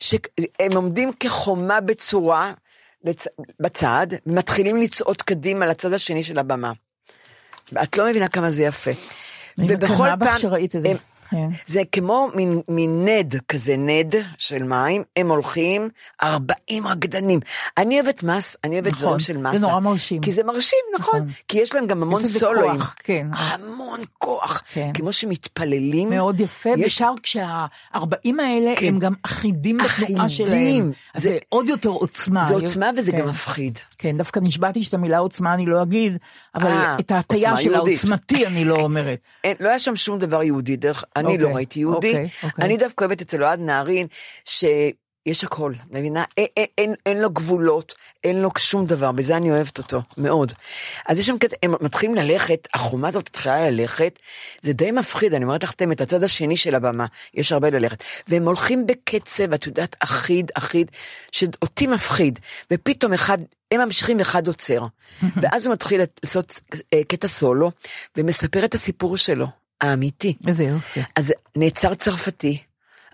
שהם עומדים כחומה בצורה לצ... בצד, ומתחילים לצעוד קדימה לצד השני של הבמה. את לא מבינה כמה זה יפה. את זה. הם- כן. זה כמו מין, מין נד כזה, נד של מים, הם הולכים 40 רקדנים. אני אוהבת מס, אני אוהבת נכון, דברים של מסה. זה נורא מרשים. כי זה מרשים, נכון. נכון. כי יש להם גם המון יש לזה סולואים. כוח, כן. המון כוח. כן. כמו שמתפללים. מאוד יפה, יש- בעיקר כשהארבעים האלה כן. הם גם אחידים בתנועה. שלהם. זה- זה עוד יותר עוצמה. זה עוצמה וזה כן. גם מפחיד. כן, דווקא נשבעתי שאת המילה עוצמה אני לא אגיד, אבל אה, את ההטייה של. העוצמתי אני לא אומרת. אין, לא היה שם שום דבר יהודי, דרך, אני אוקיי, לא ראיתי יהודי. אוקיי, אוקיי. אני דווקא אוהבת אצל אוהד נהרין, שיש הכל, מבינה? אין, אין, אין, אין לו גבולות, אין לו שום דבר, בזה אני אוהבת אותו, מאוד. אז יש שם קטע, הם מתחילים ללכת, החומה הזאת מתחילה ללכת, זה די מפחיד, אני אומרת לך את הצד השני של הבמה, יש הרבה ללכת. והם הולכים בקצב, את יודעת, אחיד, אחיד, שאותי מפחיד, ופתאום אחד, הם ממשיכים ואחד עוצר. ואז הוא מתחיל לעשות אה, קטע סולו, ומספר את הסיפור שלו, האמיתי. איזה יופי. אז נעצר צרפתי,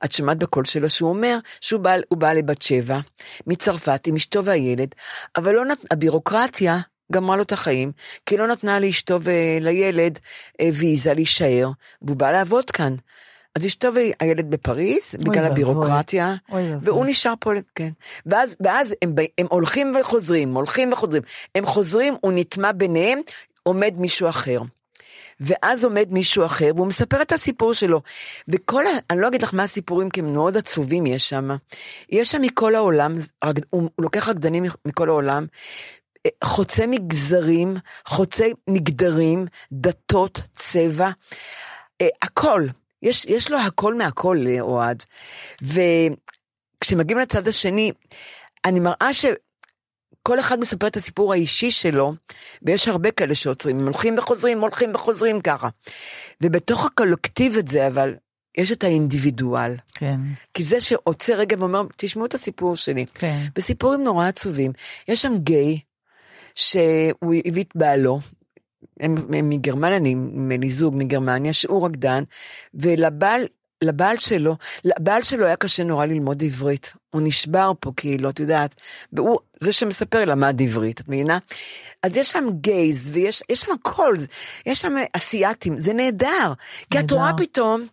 את שמעת בקול שלו שהוא אומר שהוא בא, הוא בא לבת שבע, מצרפת עם אשתו והילד, אבל לא נת... הבירוקרטיה גמרה לו את החיים, כי לא נתנה לאשתו ולילד אה, ויזה להישאר, והוא בא לעבוד כאן. אז אשתו והילד בפריז, בגלל ואבוי. הבירוקרטיה, אוי. והוא נשאר פה, כן. ואז, ואז הם, הם הולכים וחוזרים, הולכים וחוזרים. הם חוזרים, הוא נטמע ביניהם, עומד מישהו אחר. ואז עומד מישהו אחר, והוא מספר את הסיפור שלו. וכל, ה... אני לא אגיד לך מה הסיפורים, כי הם מאוד עצובים יש שם. יש שם מכל העולם, הוא, לוקח רקדנים מכל העולם, אה, חוצה מגזרים, חוצה מגדרים, דתות, צבע, אה, הכל. יש, יש לו הכל מהכל לאוהד. וכשמגיעים לצד השני, אני מראה ש... כל אחד מספר את הסיפור האישי שלו, ויש הרבה כאלה שעוצרים, הם הולכים וחוזרים, הולכים וחוזרים ככה. ובתוך הקולקטיב הזה, אבל, יש את האינדיבידואל. כן, כי זה שעוצר רגע ואומר, תשמעו את הסיפור שלי. כן. וסיפורים נורא עצובים. יש שם גיי, שהוא הביא את בעלו, הם, הם מגרמניה, נדמה לי זוג מגרמניה, שהוא רקדן, ולבעל, לבעל שלו, לבעל שלו היה קשה נורא ללמוד עברית. הוא נשבר פה, כאילו, את יודעת, והוא, זה שמספר למד עברית, את מבינה? אז יש שם גייז, ויש יש שם הכל, יש שם אסייתים, זה נהדר. כי את נהדר. רואה פתאום,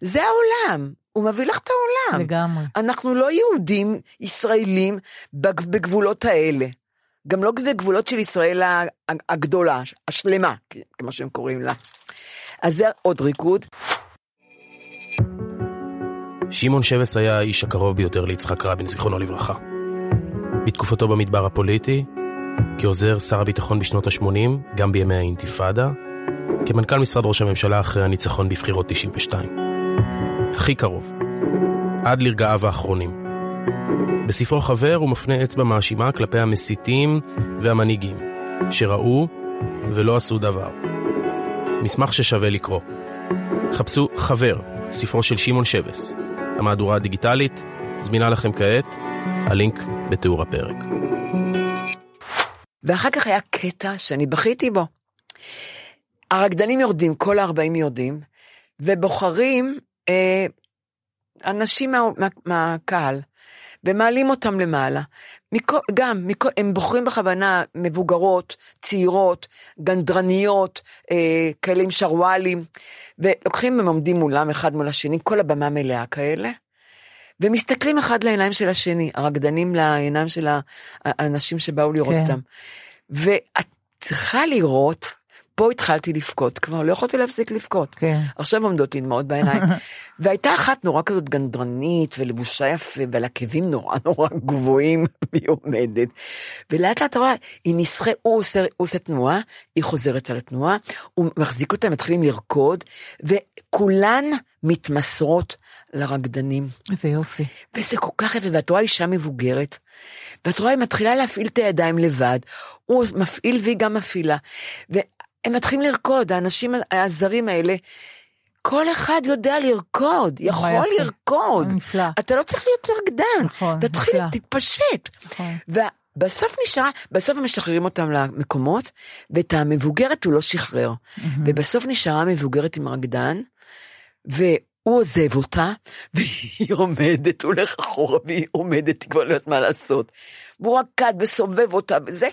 זה העולם, הוא מביא לך את העולם. לגמרי. אנחנו לא יהודים ישראלים בג- בגבולות האלה. גם לא בגבולות של ישראל הגדולה, השלמה, כמו שהם קוראים לה. אז זה עוד ריקוד. שמעון שבס היה האיש הקרוב ביותר ליצחק רבין, זיכרונו לברכה. בתקופתו במדבר הפוליטי, כעוזר שר הביטחון בשנות ה-80, גם בימי האינתיפאדה, כמנכ"ל משרד ראש הממשלה אחרי הניצחון בבחירות 92. הכי קרוב, עד לרגעיו האחרונים. בספרו חבר הוא מפנה אצבע מאשימה כלפי המסיתים והמנהיגים, שראו ולא עשו דבר. מסמך ששווה לקרוא. חפשו חבר, ספרו של שמעון שבס. המהדורה הדיגיטלית זמינה לכם כעת, הלינק בתיאור הפרק. ואחר כך היה קטע שאני בכיתי בו. הרקדנים יורדים, כל ה-40 יורדים, ובוחרים אה, אנשים מה, מה, מהקהל, ומעלים אותם למעלה. מכל, גם, מכל, הם בוחרים בכוונה מבוגרות, צעירות, גנדרניות, אה, כאלה עם שרוואלים, ולוקחים, הם עומדים מולם, אחד מול השני, כל הבמה מלאה כאלה. ומסתכלים אחד לעיניים של השני, הרקדנים לעיניים של האנשים שבאו לראות כן. אותם. ואת צריכה לראות פה התחלתי לבכות, כבר לא יכולתי להפסיק לבכות. כן. עכשיו עומדות לי דמעות בעיניים. והייתה אחת נורא כזאת גנדרנית ולבושה יפה, ועל עקבים נורא נורא גבוהים, והיא עומדת. ולאט לאט רואה, היא נסחרת, הוא עושה, תנועה, היא חוזרת על התנועה, הוא מחזיק אותה, מתחילים לרקוד, וכולן מתמסרות לרקדנים. איזה יופי. וזה כל כך יפה, ואת רואה אישה מבוגרת, ואת רואה, היא מתחילה להפעיל את הידיים לבד, הוא מפעיל והיא גם מפעילה, והם מתחילים לרקוד, האנשים הזרים האלה, כל אחד יודע לרקוד, יכול יפה. לרקוד. נפלא. אתה לא צריך להיות רקדן, נכון, תתחיל, נפלא. תתפשט. נכון. ובסוף נשארה, בסוף הם משחררים אותם למקומות, ואת המבוגרת הוא לא שחרר. ובסוף נשארה המבוגרת עם הרקדן, והוא עוזב אותה, והיא עומדת, הוא הולך אחורה, והיא עומדת, היא כבר לא יודעת מה לעשות. והוא רקד וסובב אותה וזה,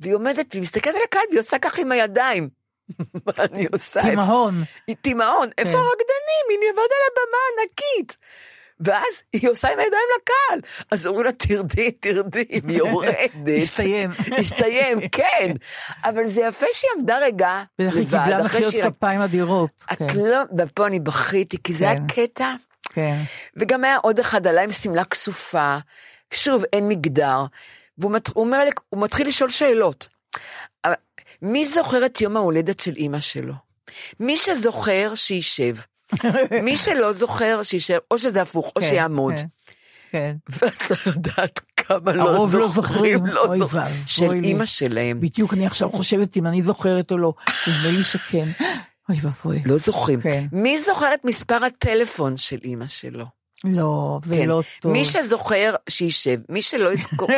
והיא עומדת, והיא מסתכלת על הקהל, והיא עושה ככה עם הידיים. מה אני עושה? תימהון. תימהון, איפה כן. הרקדנים? היא לבד על הבמה ענקית. ואז היא עושה עם הידיים לקהל. אז אומרים לה, תרדי, תרדי, היא יורדת. הסתיים. הסתיים, כן. אבל זה יפה שהיא עמדה רגע בטח היא לבד, קיבלה אחרי מחיאות שהיא... כפיים אדירות. כן, לא, ופה אני בכיתי, כי זה היה כן. קטע. כן. וגם היה עוד אחד עלה עם שמלה כסופה, שוב, אין מגדר, והוא מת, אומר הוא מתחיל לשאול שאלות. מי זוכר את יום ההולדת של אימא שלו? מי שזוכר, שישב. מי שלא זוכר, שישב, או שזה הפוך, או כן, שיעמוד. כן, כן. ואת לא יודעת כמה לא הרוב לא זוכרים, זוכרים. לא זוכרים, של. אימא שלהם. בדיוק אני עכשיו חושבת אם אני זוכרת או לא. נדמה לי שכן. אוי ואבוי. לא זוכרים. כן. מי זוכר את מספר הטלפון של אימא שלו? לא, זה כן. לא טוב. מי שזוכר, שישב. מי שלא יזכור...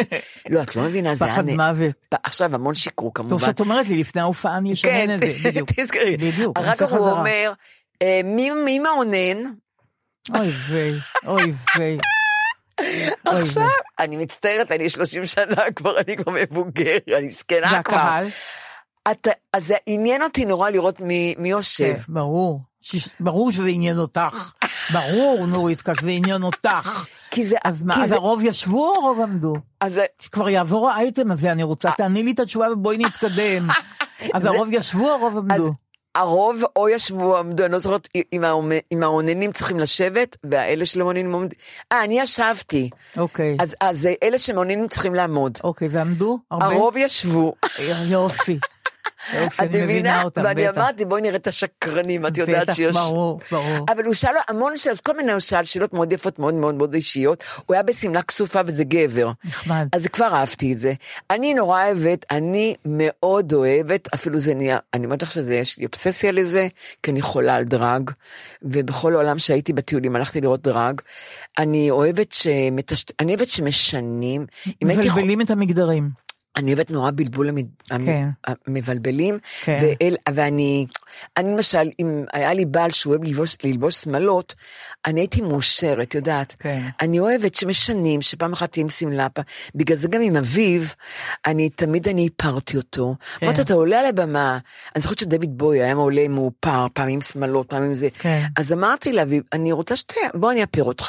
לא, את לא מבינה, זה. פחד מוות. עכשיו המון שיקרו כמובן. טוב שאת אומרת לי, לפני ההופעה אני אשנה כן, את זה, בדיוק. תזכרי. בדיוק, אחר כך הוא. אומר, אה, מי מי מעונן? אוי ויי, אוי ויי. אוי עכשיו. אני מצטערת, אני 30 שנה כבר, אני כבר מבוגר, אני זקנה כבר. והקהל? אז זה עניין אותי נורא לראות מי מי יושב. כן, ברור. ברור שזה עניין אותך. ברור, נורית, שזה עניין אותך. כי זה... אז מה, כי אז זה- הרוב ישבו או הרוב עמדו? אז זה- כבר יעבור האייטם הזה, אני רוצה, תעני לי את התשובה ובואי נתקדם. אז זה- הרוב ישבו או הרוב אז עמדו? הרוב או ישבו או עמדו, אני לא זוכרת אם האוננים צריכים לשבת, והאלה שלא מעוניינים עומדים. אה, אני ישבתי. אוקיי, אז אז אלה שמעוניינים צריכים לעמוד. אוקיי, ועמדו? הרבה? הרוב ישבו. יופי. יופי, את אני מבינה? אותם, ואני בטח. אמרתי, בואי נראה את השקרנים, את יודעת בטח, שיש... ברור, ברור. אבל הוא שאל המון שאלות, כל מיני, הוא שאל שאלות מאוד יפות, מאוד מאוד מאוד אישיות. הוא היה בשמלה כסופה וזה גבר. נחמד. אז כבר אהבתי את זה. אני נורא אוהבת, אני מאוד אוהבת, אפילו זה נהיה, אני אומרת לך שזה, יש לי אובססיה לזה, כי אני חולה על דרג, ובכל העולם שהייתי בטיולים הלכתי לראות דרג. אני אוהבת שמטש... אני אוהבת שמשנים. מבלבלים את המגדרים. אני אוהבת נורא בלבול המ- כן. המבלבלים, כן. ואל, ואני, אני למשל, אם היה לי בעל שהוא אוהב ללבוש, ללבוש שמלות, אני הייתי מאושרת, יודעת. כן. אני אוהבת שמשנים, שפעם אחת תהיה עם שמלה, בגלל זה גם עם אביו, אני תמיד אני הפרתי אותו. כן. אמרתי, אתה עולה על הבמה, אני זוכרת שדויד בוי היה עולה מאופר, פעם עם שמלות, פעם עם זה. כן. אז אמרתי לאביו, אני רוצה שת... בוא אני אפיר אותך.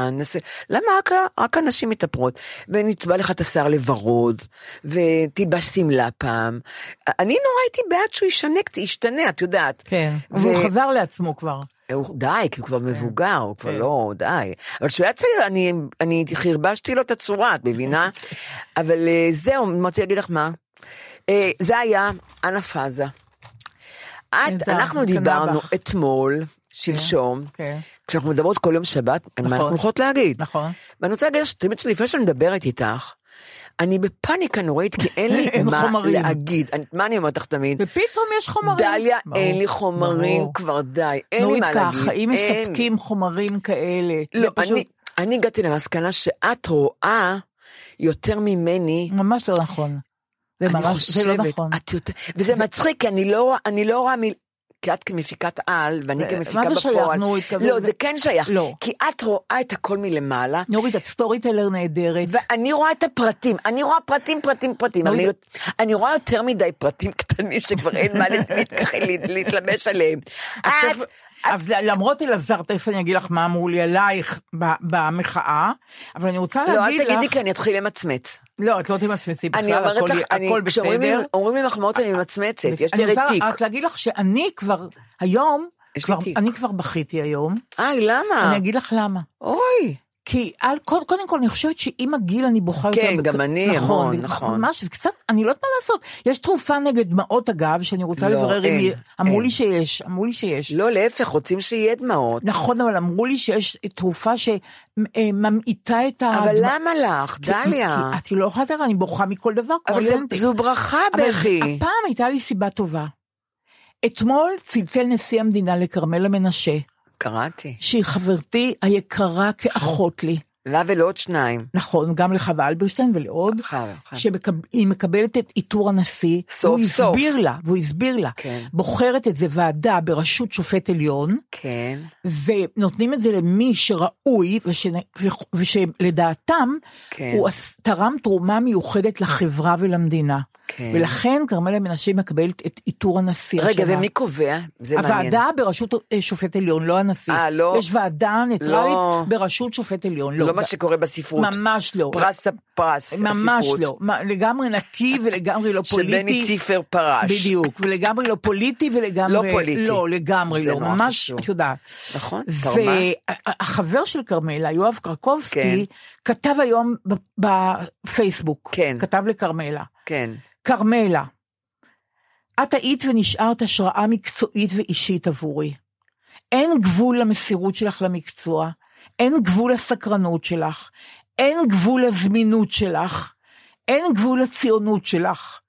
נעשה, למה רק, רק הנשים מתאפרות? ונצבע לך את השיער לוורוד, ותלבש שמלה פעם. אני נורא הייתי בעד שהוא ישנה, ישתנה, את יודעת. כן, ו- והוא חזר לעצמו כבר. הוא, די, כי הוא כבר מבוגר, הוא כבר כן. לא, די. אבל כשהוא היה צעיר, אני, אני חרבשתי לו את הצורה, את מבינה? אבל אה, זהו, אני רוצה להגיד לך מה. אה, זה היה אנה פאזה. את, אנחנו דיברנו. אתמול, שלשום, כן, כשאנחנו מדברות כל יום שבת, מה נכון. אנחנו הולכות להגיד. נכון. ואני רוצה להגיד שתמיד לפני שאני מדברת איתך, אני בפאניקה נוראית, כי אין לי אין מה חומרים. להגיד. אני- מה אני אומרת לך תמיד? ופתאום יש חומרים. דליה, ברור, אין לי חומרים ברור. כבר, די, אין לי נורית מה כך, להגיד. האם אין. מספקים חומרים כאלה? לא, פשוט אני, אני הגעתי למסקנה שאת רואה יותר ממני. ממש לא נכון. זה ממש, זה לא חושבת, נכון. יותר, וזה מצחיק, כי אני לא, אני לא רואה מיל... כי את כמפיקת על, ואני כמפיקה מה בפועל. זה שייך, נורית? לא, זה- כן שייך. לא. כי את רואה את הכל מלמעלה, נורית, את סטורי טלר נהדרת. ואני רואה את הפרטים, אני רואה פרטים, פרטים, פרטים. אני, רואה יותר מדי פרטים קטנים שכבר אין מה להתלבש עליהם. את, אז למרות אלעזר, תכף אני אגיד לך מה אמרו לי עלייך במחאה, אבל אני רוצה לא, אל להגיד תגידי לך... כי אני אתחיל למצמץ. לא, את לא תמצמצי בכלל, הכל לך, אני- הכל כשאומרים לי- בסדר. אומרים לי מחמאות אני ממצמצת, יש לי אני רוצה רתיק. רק להגיד לך שאני כבר, היום, כבר-. אני כבר בכיתי היום, איי, למה? אני אגיד לך למה. אוי. כי על, קודם, קודם כל אני חושבת שעם הגיל אני בוכה יותר. כן, בק- גם אני, נכון, המון, זה נכון. ממש, זה קצת, אני לא יודעת מה לעשות. יש תרופה נגד דמעות אגב, שאני רוצה לא, לברר אם אין, היא... אמרו אין. לי שיש, אמרו לי שיש. לא, להפך, רוצים שיהיה דמעות. נכון, אבל אמרו לי שיש תרופה שממעיטה את ה... אבל למה לך, דליה? כי את לא יכולה לדעת, אני בוכה מכל דבר, אבל ילד. זו ברכה, בכי. הפעם הייתה לי סיבה טובה. אתמול צלצל נשיא המדינה לכרמלה מנשה, קראתי. שהיא חברתי היקרה כאחות לי. לה ולעוד שניים. נכון, גם לחווה אלברשטיין ולעוד. שהיא מקבלת את עיטור הנשיא, סוף והוא סוף. הסביר לה, והוא הסביר לה, כן. בוחרת את זה ועדה בראשות שופט עליון, כן. ונותנים את זה למי שראוי, וש, ושלדעתם, כן. הוא תרם תרומה מיוחדת לחברה ולמדינה. כן. ולכן כרמלה מנשה מקבלת את עיטור הנשיא רגע, השנה. ומי קובע? זה מעניין. הוועדה בראשות אה, שופט עליון, לא הנשיא. אה, לא? יש ועדה ניטרלית לא. בראשות שופט עליון. לא לא, מה זה- שקורה בספרות. ממש לא. פרס הפרס, ממש הספרות. לא. מה, לגמרי נקי ולגמרי לא פוליטי. שבני ציפר פרש. בדיוק, ולגמרי לא פוליטי ולגמרי... לא פוליטי. לא, לגמרי לא, ממש. את יודעת. נכון, תרמה. והחבר של כרמלה, יואב קרקובסקי, כן. כתב היום בפייסבוק, כן. כתב לכרמלה, כן. כרמלה, את היית ונשארת השראה מקצועית ואישית עבורי. אין גבול למסירות שלך למקצוע, אין גבול לסקרנות שלך, אין גבול לזמינות שלך, אין גבול לציונות שלך.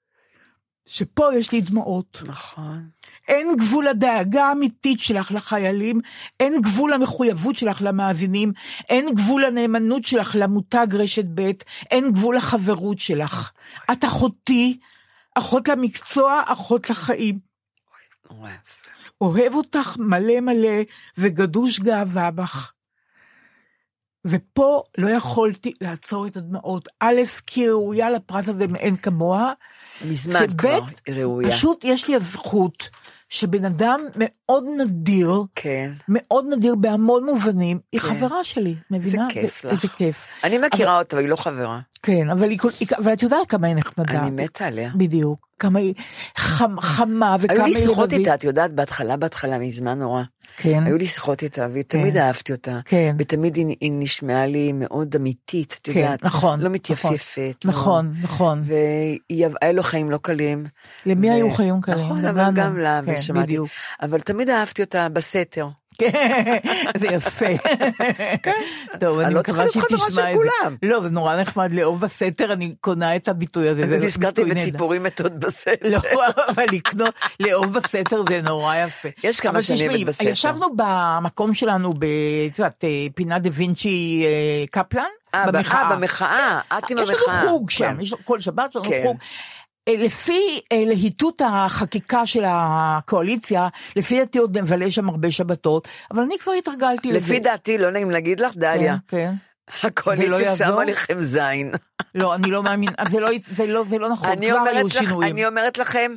שפה יש לי דמעות. נכון. אין גבול לדאגה האמיתית שלך לחיילים, אין גבול למחויבות שלך למאזינים, אין גבול לנאמנות שלך למותג רשת ב', אין גבול לחברות שלך. את אחותי, אחות למקצוע, אחות לחיים. אוהב אותך מלא מלא וגדוש גאווה בך. ופה לא יכולתי לעצור את הדמעות. א', כי ראויה לפרס הזה מאין כמוה. מזמן כבר ראויה. פשוט יש לי הזכות שבן אדם מאוד נדיר, כן. מאוד נדיר בהמון מובנים, היא כן. חברה שלי, מבינה? כיף זה- לך. איזה כיף. אני מכירה אותה, אבל היא לא חברה. כן, אבל, היא, אבל את יודעת כמה היא נחמדה. אני מתה עליה. בדיוק. כמה היא חמ, חמה וכמה היו היא לי שיחות. איתה, את יודעת, בהתחלה, בהתחלה, מזמן נורא. כן. היו לי שיחות איתה, ותמיד כן. אהבתי אותה. כן. ותמיד היא, היא נשמעה לי מאוד אמיתית, את כן, יודעת. נכון. לא נכון. מתייפייפת. לא- נכון, נכון. והיה לו חיים לא קלים. למי ו- היו חיים קלים? נכון, אבל. גם לה, כן, ושמעתי. בדיוק. אבל תמיד אהבתי אותה בסתר. כן, זה יפה. טוב, אני אני לא צריכה מקווה להיות חברה של את זה. כולם. לא, זה נורא נחמד לאהוב בסתר, אני קונה את הביטוי הזה. זה אני נזכרתי. בציפורים מתות בסתר. לא, אבל לקנות, לאהוב בסתר זה נורא יפה. יש כמה שאני אוהבת בסתר. ישבנו במקום שלנו, את יודעת, אה, פינת דה וינצ'י אה, קפלן, אה, במחאה. אה, במחאה, את עם יש המחאה. לנו חוג שם, כן. יש כל שבת יש לנו כן. חוג. אה, לפי אה, להיטות החקיקה של הקואליציה, לפי דעתי עוד נבלה שם הרבה שבתות, אבל אני כבר התרגלתי לזה. לפי דעתי, לא נעים להגיד לך, דליה, כן, כן. הקואליציה? שמה לכם זין. לא, אני לא מאמין, זה לא, זה לא, זה לא נכון, כבר היו שינויים. אני אומרת לכם,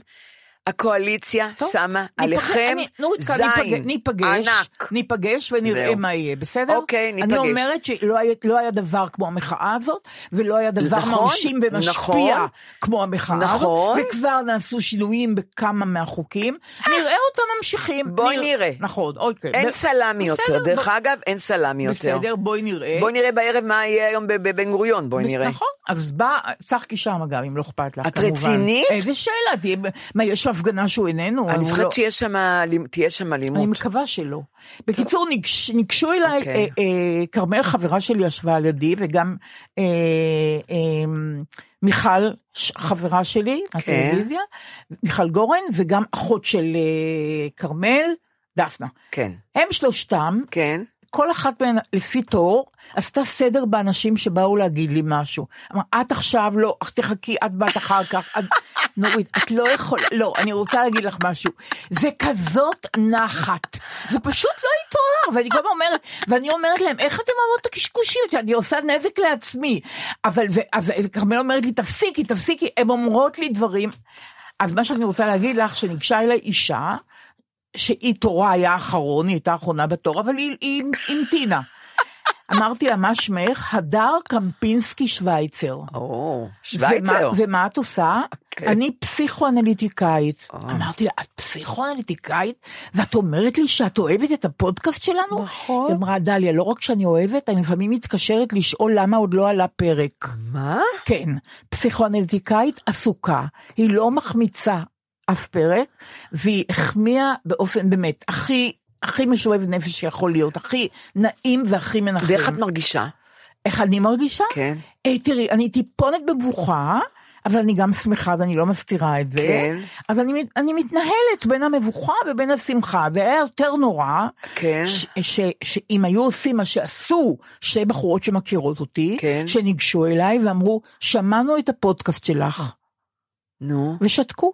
הקואליציה טוב, שמה ניפגש- עליכם אני- נורית, זין ניפגש- ניפגש, ענק. ניפגש ונראה. מה יהיה, בסדר? אוקיי, ניפגש. אני אומרת שלא היה, לא היה דבר כמו המחאה הזאת, ולא היה דבר נכון, מרשים ומשפיע נכון. כמו המחאה נכון. הזאת, וכבר נעשו שינויים בכמה מהחוקים, נראה אותם ממשיכים. בואי נראה. נכון, אוקיי. אין ב- סלמי יותר, דרך אגב, אין סלמי יותר. בסדר, בואי נראה. בואי נראה בערב מה יהיה היום בב- בבן גוריון, בואי נראה. נכון, אז בא, צחקי שם אגב, אם לא אכפת לך, את כמובן. רצינית? איזה שאלה, תהיה, מה, יש הפגנה שהוא איננו? אני הוא מפחדת לא- שיש שם אלימות. אני מקווה שלא. בקיצור, ניגש, ניגשו אליי, אה, אוקיי. אה, כרמל חברה שלי ישבה על ידי, וגם אה, אה, מיכל חברה שלי, מהטלוויזיה, מיכל גורן, וגם אחות של אה, כרמל, דפנה. כן, הם שלושתם, כן. כל אחת מהן לפי תור, עשתה סדר באנשים שבאו להגיד לי משהו. אמרה, את עכשיו לא, אך תחכי, את באת אחר כך. את... נורית, את לא יכולה, לא, אני רוצה להגיד לך משהו. זה כזאת נחת. זה פשוט לא יתואר, ואני גם אומרת, ואני אומרת להם, איך אתם אוהבות את הקשקושים? אני עושה נזק לעצמי. אבל, ו- אבל כרמל אומרת לי, תפסיקי, תפסיקי, הן אומרות לי דברים. אז מה שאני רוצה להגיד לך, שניגשה אליי אישה, שהיא תורה היה האחרון, היא הייתה האחרונה בתור, אבל היא, המתינה. אמרתי לה, מה שמך? הדר קמפינסקי שווייצר. או, שווייצר. ומה, ומה את עושה? אוקיי. אני פסיכואנליטיקאית. אמרתי לה, את פסיכואנליטיקאית? ואת אומרת לי שאת אוהבת את הפודקאסט שלנו? נכון. היא אמרה, דליה, לא רק שאני אוהבת, אני לפעמים מתקשרת לשאול למה עוד לא עלה פרק. מה? כן, פסיכואנליטיקאית עסוקה, היא לא מחמיצה אף פרק, והיא החמיאה באופן באמת הכי, הכי משואב נפש שיכול להיות, הכי נעים והכי מנחם. ואיך את מרגישה? איך אני מרגישה? כן. אה, תראי, אני טיפונת במבוכה, אבל אני גם שמחה ואני לא מסתירה את זה. כן. אז אני, אני מתנהלת בין המבוכה ובין השמחה, והיה יותר נורא, כן. ש, ש, שאם היו עושים מה שעשו שתי בחורות שמכירות אותי, כן. שניגשו אליי ואמרו, שמענו את הפודקאסט שלך, נו, ושתקו.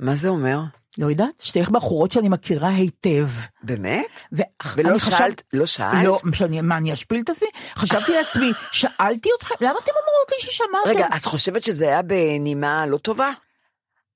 מה זה אומר? לא יודעת, שתי בחורות שאני מכירה היטב. באמת? ולא אני חשב- שאלת? לא שאלת? לא, שאני, מה, אני אשפיל את עצמי? חשבתי לעצמי, שאלתי אתכם, למה אתם אומרות לי ששמעתם? רגע, את חושבת שזה היה בנימה לא טובה?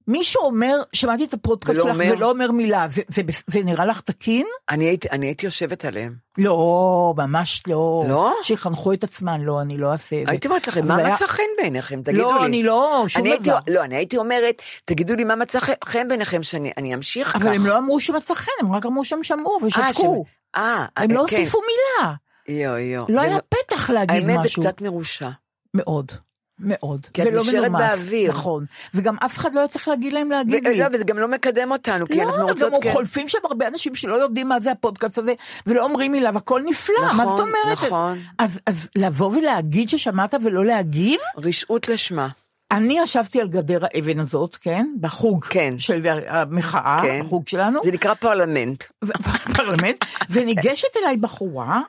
מישהו אומר, שמעתי את הפודקאסט שלך אומר? ולא אומר מילה, זה, זה, זה נראה לך תקין? אני הייתי, אני הייתי יושבת עליהם. לא, ממש לא. לא? שיחנכו את עצמן, לא, אני לא אעשה את זה. הייתי אומרת לכם, אבל מה היה- מצא חן בעיניכם? תגידו לי. לא, אני לא, שום אני הייתי, דבר. לא, אני הייתי אומרת, תגידו לי מה מצא חן- בעיניכם, שאני אני אמשיך כך. אבל הם לא אמרו שמצא חן, הם רק אמרו שהם שמעו אה, ושתקו. אה, הם אה, לא כן. הוסיפו מילה. יו, יו. לא היה פתח להגיד האמת משהו. זה קצת מרושע. מאוד. מאוד. כי את ולא נשארת מנומס. באוויר. נכון. וגם אף אחד לא היה צריך להגיד להם להגיד לי. לא, וזה גם לא מקדם אותנו, כי אנחנו לא, רוצות... גם כן. חולפים שם הרבה אנשים שלא יודעים מה זה הפודקאסט הזה, ולא אומרים מילה, והכל נפלא, מה נכון, זאת אומרת? נכון. אז, אז לבוא ולהגיד ששמעת ולא להגיב? רשעות לשמה. אני ישבתי על גדר האבן הזאת, כן? בחוג כן. של המחאה, כן. החוג שלנו, זה נקרא פרלמנט. בפרלמנט, וניגשת אליי בחורה,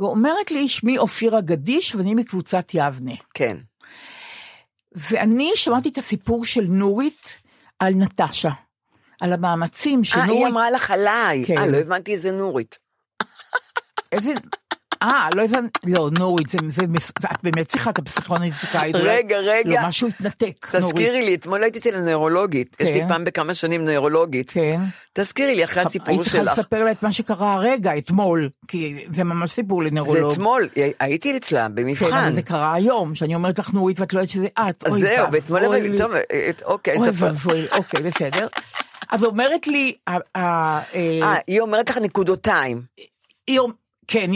ואומרת לי, שמי אופירה גדיש ואני מקבוצת יבנה. כן. ואני שמעתי את הסיפור של נורית על נטשה, על המאמצים אה, שנורית... היא אמרה לך עליי. כן. אה, לא הבנתי איזה נורית. איזה... אה, לא הבנתי, לא, נורית, זה, זה, מס- את באמת צריכה את הפסיכואנליטיקאית. אולי- רגע, רגע. לא, משהו התנתק, נורית. תזכירי לי, אתמול הייתי אצל הנוירולוגית. יש לי כן. פעם בכמה שנים נוירולוגית. כן. תזכירי לי אחרי הסיפור היית צריכה שלך. לספר לה את מה שקרה הרגע, אתמול, כי זה ממש סיפור זה לנוירולוג. אתמול, הייתי אצלה כן, במבחן. אבל זה קרה היום, שאני אומרת לך נורית ואת לא יודעת שזה את. אז אוי זהו, ואתמול לי. טוב, אה, אוקיי, אוי ספר. ואבוי, אוקיי, בסדר. אז אומרת לי, אה, אה, היא אומרת לך נקודותיים. היא אומ- כן,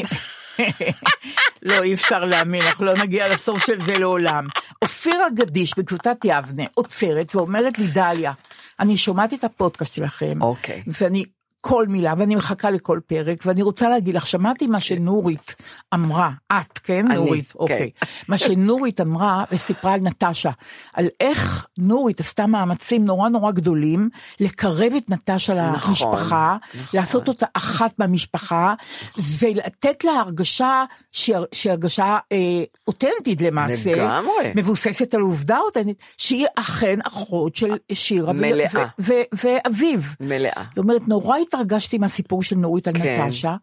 לא, אי אפשר להאמין, אנחנו לא נגיע לסוף של זה לעולם. אופירה גדיש בקבוצת יבנה עוצרת ואומרת לי, דליה, אני שומעת את הפודקאסט שלכם, אוקיי. ואני, כל מילה, ואני מחכה לכל פרק, ואני רוצה להגיד לך, שמעתי מה שנורית אמרה, את, כן, אני, נורית, כן. אוקיי. מה שנורית אמרה וסיפרה על נטשה, על איך נורית עשתה מאמצים נורא נורא גדולים לקרב את נטשה נכון, למשפחה, לעשות אותה אחת מהמשפחה, ולתת לה הרגשה שהיא הרגשה אה, אותנטית למעשה, לגמרי. מבוססת על עובדה אותנטית, שהיא אכן אחות של שירה מלאה. ואביו. מלאה. זאת אומרת, נורא התרגשתי מהסיפור של נורית על כן. נטשה,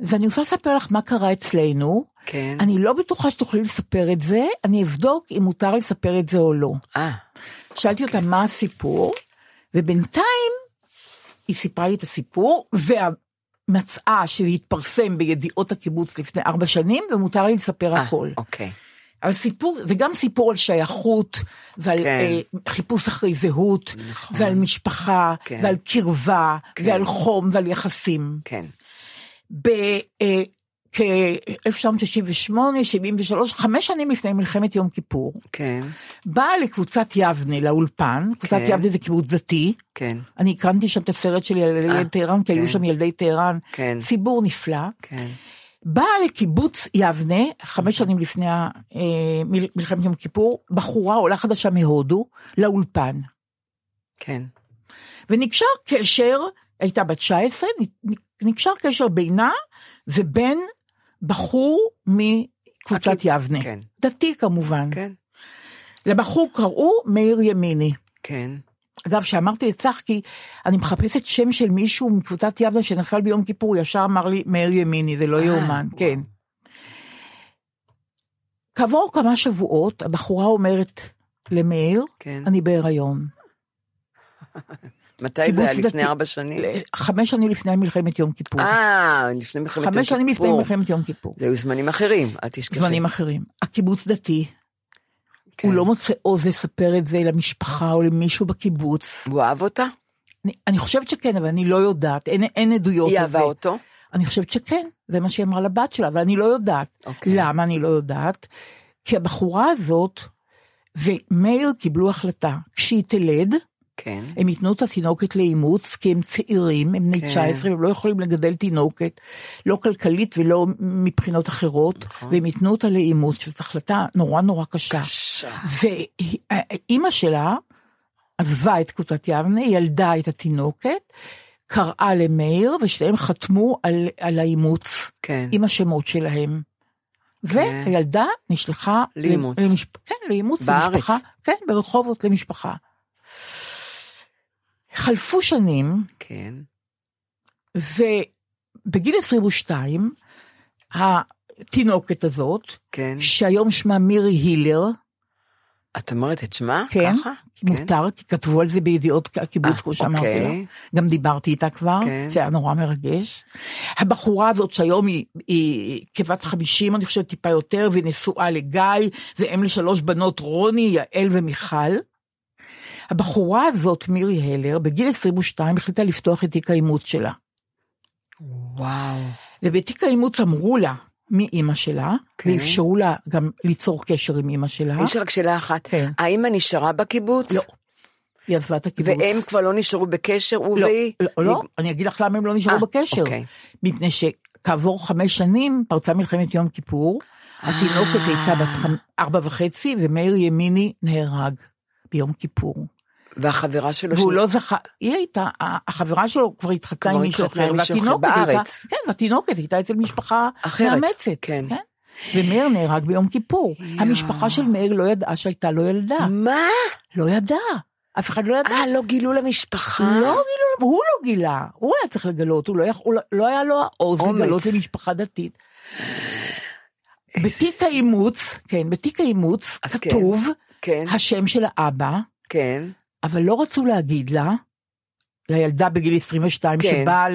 ואני רוצה לספר לך מה קרה אצלנו. כן. אני לא בטוחה שתוכלי לספר את זה, אני אבדוק אם מותר לספר את זה או לא. אה, שאלתי אותה מה הסיפור, ובינתיים היא סיפרה לי את הסיפור, ומצאה שזה התפרסם בידיעות הקיבוץ לפני ארבע שנים, ומותר לי לספר אה, הכל. אוקיי. אבל סיפור, וגם סיפור על שייכות, ועל כן. אה, חיפוש אחרי זהות, נכון. ועל משפחה, כן. ועל קרבה, כן. ועל חום, ועל יחסים. כן. ב-1968, 73, חמש שנים לפני מלחמת יום כיפור, כן. באה לקבוצת יבנה לאולפן, קבוצת כן. יבנה זה קיבוץ דתי, כן. אני הקרנתי שם את הסרט שלי על ילדי אה, טהרן, כי היו כן. שם ילדי טהרן, כן. ציבור נפלא. כן. באה לקיבוץ יבנה, חמש שנים לפני אה, מל- מלחמת יום כיפור, בחורה עולה חדשה מהודו, לאולפן. כן. ונקשר קשר, הייתה בת 19, נ- נקשר קשר בינה ובין בחור מקבוצת יבנה. כן. דתי כמובן. כן. לבחור קראו מאיר ימיני. כן. אגב, כשאמרתי לצחקי, אני מחפשת שם של מישהו מקבוצת יבנה שנפל ביום כיפור, הוא ישר אמר לי, מאיר ימיני, זה לא אה, יאומן. כן. כעבור כמה שבועות, הבחורה אומרת למאיר, כן. אני בהיריון. מתי זה היה? לפני דתי. ארבע שנים? חמש שנים לפני מלחמת יום כיפור. אה, לפני מלחמת יום חמש שנים לפני כיפור. מלחמת יום כיפור. זה היו זמנים אחרים, אל תשכחי. זמנים אחרים. הקיבוץ דתי, כן. הוא לא מוצא עוז לספר את זה למשפחה או למישהו בקיבוץ. הוא אהב אותה? אני, אני חושבת שכן, אבל אני לא יודעת, אין, אין עדויות היא על זה. אהבה אותו? אני חושבת שכן, זה מה שהיא אמרה לבת שלה, אבל אני לא יודעת. אוקיי. למה אני לא יודעת? כי הבחורה הזאת ומאיר קיבלו החלטה, כשהיא תלד, כן. הם ייתנו את התינוקת לאימוץ, כי הם צעירים, הם בני כן. 19, והם לא יכולים לגדל תינוקת, לא כלכלית ולא מבחינות אחרות, נכון. והם ייתנו אותה לאימוץ, שזו החלטה נורא נורא קשה. קשה. ואימא שלה עזבה את קבוצת יבנה, ילדה את התינוקת, קראה למאיר, ושניהם חתמו על, על האימוץ, כן. עם השמות שלהם. והילדה נשלחה לאימוץ. למש... כן, לאימוץ, בארץ. למשפחה, כן, ברחובות למשפחה. חלפו שנים, כן. ובגיל 22, התינוקת הזאת, כן. שהיום שמה מירי הילר, את אומרת את שמה? כן, ככה? מותר, כי כתבו על זה בידיעות הקיבוץ, אה, כמו שאמרתי אוקיי. לה. גם דיברתי איתה כבר, כן. זה היה נורא מרגש. הבחורה הזאת שהיום היא, היא כבת 50, אני חושבת טיפה יותר, והיא נשואה לגיא, ואם לשלוש בנות רוני, יעל ומיכל. הבחורה הזאת, מירי הלר, בגיל 22 החליטה לפתוח את תיק האימוץ שלה. וואו. ובתיק האימוץ אמרו לה מי אימא שלה, כן. ואפשרו לה גם ליצור קשר עם אימא שלה. יש רק שאלה אחת. כן. האמא נשארה בקיבוץ? לא. היא עזבה את הקיבוץ. והם כבר לא נשארו בקשר, הוא לא, והיא? לא, לא, אני אגיד לך למה הם לא נשארו אה, בקשר. אוקיי. מפני שכעבור חמש שנים פרצה מלחמת יום כיפור, התינוקת הייתה בת ארבע וחצי, ומאיר ימיני נהרג ביום כיפור. והחברה שלו? והוא לא זכה, היא הייתה, החברה שלו כבר התחתנה עם מישהו אחר, והתינוקת הייתה. כן, והתינוקת הייתה אצל משפחה אחרת, מאמצת. כן. ומאיר נהרג ביום כיפור. המשפחה של מאיר לא ידעה שהייתה לו ילדה. מה? לא ידעה. אף אחד לא ידע. אה, לא גילו למשפחה? לא גילו, לו, הוא לא גילה, הוא היה צריך לגלות, הוא לא, יכול, לא- לא היה לו העוז. לגלות למשפחה דתית. בתיק האימוץ, כן, בתיק האימוץ אז כתוב כן, השם של האבא, כן. אבל לא רצו להגיד לה, לילדה בגיל 22 כן. שבאה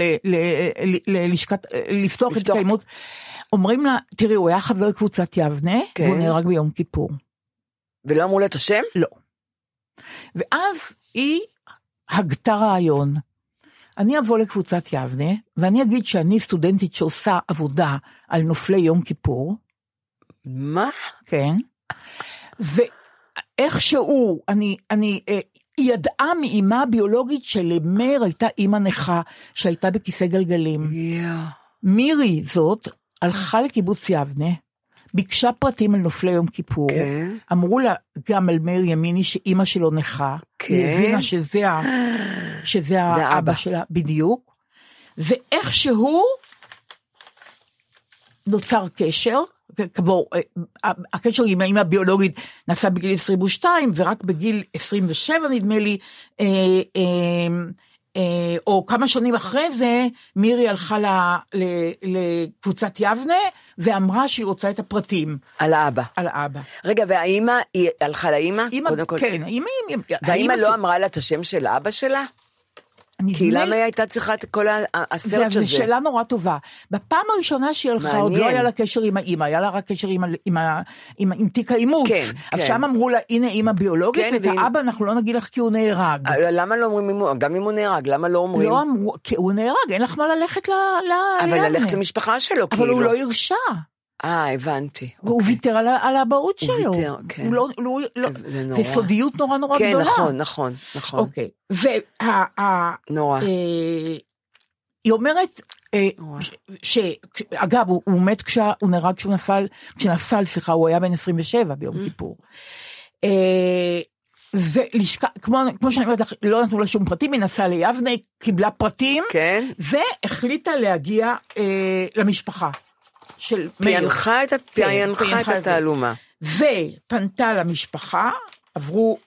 ללשכת, לפתוח את לפתוח. האימוץ, אומרים לה, תראי, הוא היה חבר קבוצת יבנה, כן. והוא נהרג ביום כיפור. ולא אמרו לה את השם? לא. ואז היא הגתה רעיון. אני אבוא לקבוצת יבנה, ואני אגיד שאני סטודנטית שעושה עבודה על נופלי יום כיפור, מה? כן, ואיכשהו, אני, אני, אה, היא ידעה מאימה הביולוגית שלמאיר הייתה אימא נכה, שהייתה בכיסא גלגלים. יואו. מירי זאת הלכה לקיבוץ יבנה, ביקשה פרטים על נופלי יום כיפור, כן. אמרו לה גם על מאיר ימיני שאימא שלו נכה, היא כן. הבינה שזה, ה, שזה האבא. האבא שלה בדיוק, ואיכשהו נוצר קשר, כמו, אה, הקשר עם האמא הביולוגית נעשה בגיל 22, ורק בגיל 27 נדמה לי, אה, אה, אה, או כמה שנים אחרי זה, מירי הלכה ל- ל- לקבוצת יבנה, ואמרה שהיא רוצה את הפרטים על האבא. על האבא. רגע, והאימא, היא הלכה לאימא? כל. כן, האמא, והאימא לא אמרה לה את השם של אבא שלה? כי למה היא הייתה צריכה את כל ה- זה, הסרט זו? שאלה נורא טובה. בפעם הראשונה שהיא הלכה, עוד לא. היה לה קשר עם האימא, היה לה רק קשר עם, עם, עם, ה- עם תיק האימוץ. כן, אז כן. שם אמרו לה, הנה אימא ביולוגית, כן, ואת האבא אנחנו לא נגיד לך כי הוא נהרג. אה, למה לא אומרים, גם אם הוא נהרג, למה לא אומרים? לא אמרו, כי הוא נהרג, אין לך מה ללכת ל... ל- אבל. ללכת למשפחה שלו, אבל כאילו. הוא לא הרשה, אה, הבנתי. והוא אוקיי. ויתר על על האבהות הוא שלו. ויתר, כן. הוא לא, לא, לא, זה זה נורא. סודיות נורא נורא כן, גדולה. נכון, נכון, נכון. אוקיי, וה... ה- נורא. אה, היא אומרת, אה. ש- ש... אגב, הוא, הוא מת כשהוא נהרג כשהוא נפל, כשנפל, סליחה, הוא היה בן 27 ביום כיפור. אה, ולשכה, כמו, כמו שאני אומרת לך, לא נתנו לה שום פרטים, היא נסעה ליבנה, קיבלה פרטים, כן? והחליטה להגיע אה, למשפחה של מאיר. פענחה את כן, את. התעלומה. ופנתה למשפחה, עברו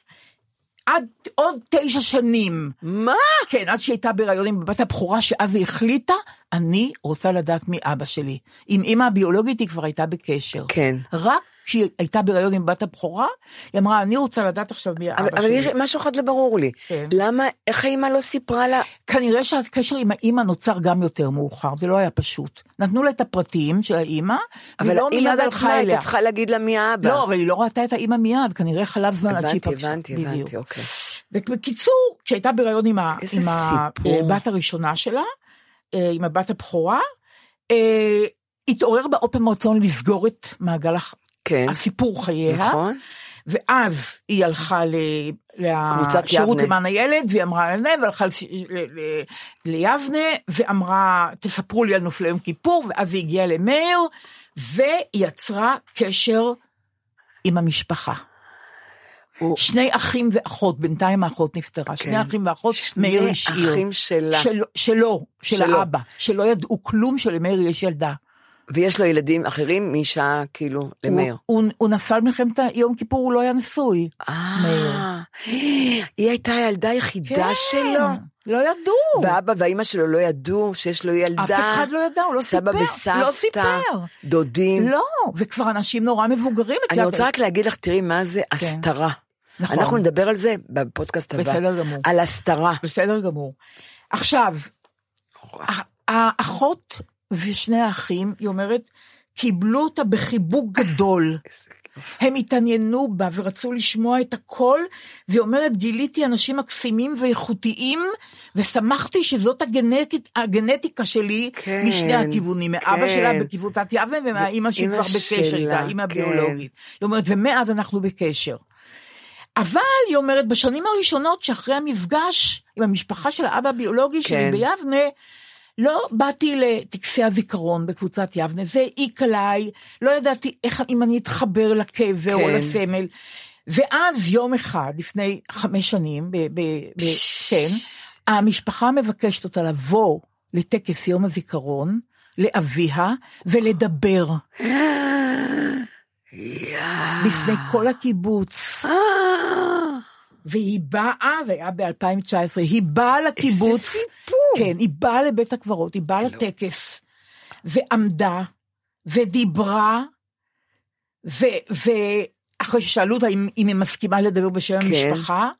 עד עוד תשע שנים. מה? כן, עד שהיא הייתה בהיריון עם בת הבכורה, שאז היא החליטה, אני רוצה לדעת מאבא שלי. עם אימא הביולוגית היא כבר הייתה בקשר. כן. רק כשהיא הייתה בהיריון עם בת הבכורה, היא אמרה, אני רוצה לדעת עכשיו מי אבל, האבא אבל שלי. יש משהו אחד לא ברור לי. כן. למה, איך האמא לא סיפרה לה? כנראה שהקשר עם האימא נוצר גם יותר מאוחר, זה לא היה פשוט. נתנו לה את הפרטים של האימא, אבל לא מיד בעצמה הייתה. צריכה להגיד לה מי האבא. לא, אבל היא לא ראתה את האימא מיד, כנראה חלב זמן עד שהיא הבנתי, פגשה. הבנתי, בדיוק. הבנתי, אוקיי. ובקיצור, כשהייתה בהיריון עם, עם. הבת הראשונה שלה, אה, עם הבת הבכורה, אה, התעורר פעם רצון לסגור את מעגל כן, הסיפור חייה, נכון. ואז היא הלכה ל... לשירות. למען הילד, והיא אמרה לזה, והלכה לש- ל- ל- ליבנה, ואמרה, תספרו לי על נופלי יום כיפור, ואז היא הגיעה למאיר, והיא יצרה קשר עם המשפחה. הוא- שני אחים ואחות, בינתיים האחות נפטרה, שני אחים ואחות, מאיר השאיר. שני אחים שלה. של, שלו, של שלו. האבא, שלא ידעו כלום שלמאיר יש ילדה. ויש לו ילדים אחרים מאישה, כאילו, למאיר. הוא, הוא, הוא נפל מלחמת יום כיפור, הוא לא היה נשוי. אה, היא הייתה הילדה היחידה שלו. לא ידעו. ואבא ואימא שלו לא ידעו שיש לו ילדה. אף אחד לא ידע, הוא לא סבא סיפר. וסבתא. לא סיפר. דודים. לא, וכבר אנשים נורא מבוגרים. אני רוצה רק להגיד לך, תראי מה זה הסתרה. נכון. אנחנו נדבר על זה בפודקאסט הבא. בסדר גמור. על הסתרה. בסדר גמור. עכשיו, האחות ושני האחים, היא אומרת, קיבלו אותה בחיבוק גדול. הם התעניינו בה ורצו לשמוע את הכל, והיא אומרת, גיליתי אנשים מקסימים ואיכותיים, ושמחתי שזאת הגנטית, הגנטיקה שלי כן, משני הכיוונים, מאבא כן. שלה בקבוצת יבנה ומהאימא שהיא כבר בקשר איתה, אימא כן. ביולוגית. היא אומרת, ומאז אנחנו בקשר. אבל היא אומרת, בשנים הראשונות שאחרי המפגש עם המשפחה של האבא הביולוגי שלי כן. ביבנה, לא באתי לטקסי הזיכרון בקבוצת יבנה, זה העיק עליי, לא ידעתי איך, אם אני אתחבר לקבר או כן. לסמל. ואז יום אחד, לפני חמש שנים, ב, ב, ב, כן, המשפחה מבקשת אותה לבוא לטקס יום הזיכרון, לאביה, ולדבר בפני כל הקיבוץ. והיא באה, זה היה ב-2019, היא באה לקיבוץ. איזה סיפור. כן, היא באה לבית הקברות, היא באה לטקס, ועמדה, ודיברה, ו- ואחרי ששאלו אותה אם, אם היא מסכימה לדבר בשם כן. המשפחה,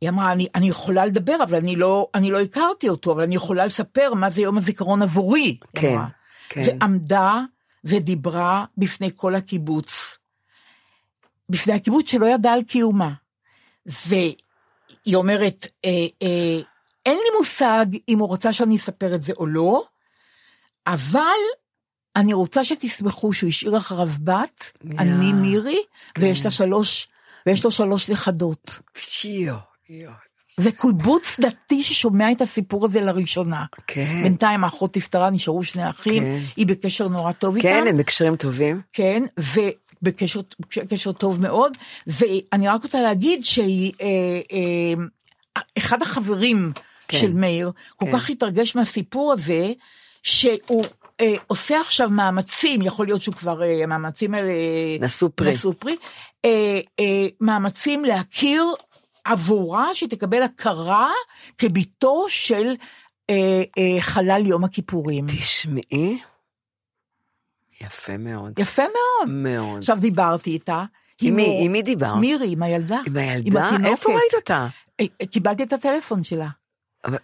היא אמרה, אני, אני יכולה לדבר, אבל אני לא, אני לא הכרתי אותו, אבל אני יכולה לספר מה זה יום הזיכרון עבורי. כן, אמרה. כן. ועמדה ודיברה בפני כל הקיבוץ. בפני הקיבוץ שלא ידע על קיומה. והיא אומרת, אה, אה, אין לי מושג אם הוא רוצה שאני אספר את זה או לא, אבל אני רוצה שתסמכו שהוא השאיר אחריו בת, יא. אני מירי, כן. ויש לה שלוש, ויש לו שלוש נכדות. שיו, יו. זה קיבוץ דתי ששומע את הסיפור הזה לראשונה. כן. בינתיים האחות נפטרה, נשארו שני אחים, כן. היא בקשר נורא טוב איתם. כן, הם בקשרים טובים. כן, ובקשר קשר טוב מאוד, ואני רק רוצה להגיד שהיא, אה, אה, אחד החברים כן. של מאיר, כל כן. כך התרגש מהסיפור הזה, שהוא אה, עושה עכשיו מאמצים, יכול להיות שהוא כבר, אה, המאמצים האלה... נשאו פרי. נשאו פרי, אה, אה, מאמצים להכיר עבורה שהיא תקבל הכרה כבתו של אה, אה, חלל יום הכיפורים. תשמעי, יפה מאוד. יפה מאוד. מאוד. עכשיו דיברתי איתה. עם מי- עם מי דיברת? מירי, עם הילדה. עם הילדה? התינוקת. איפה ראית אותה? אה, אה, קיבלתי את הטלפון שלה. אבל-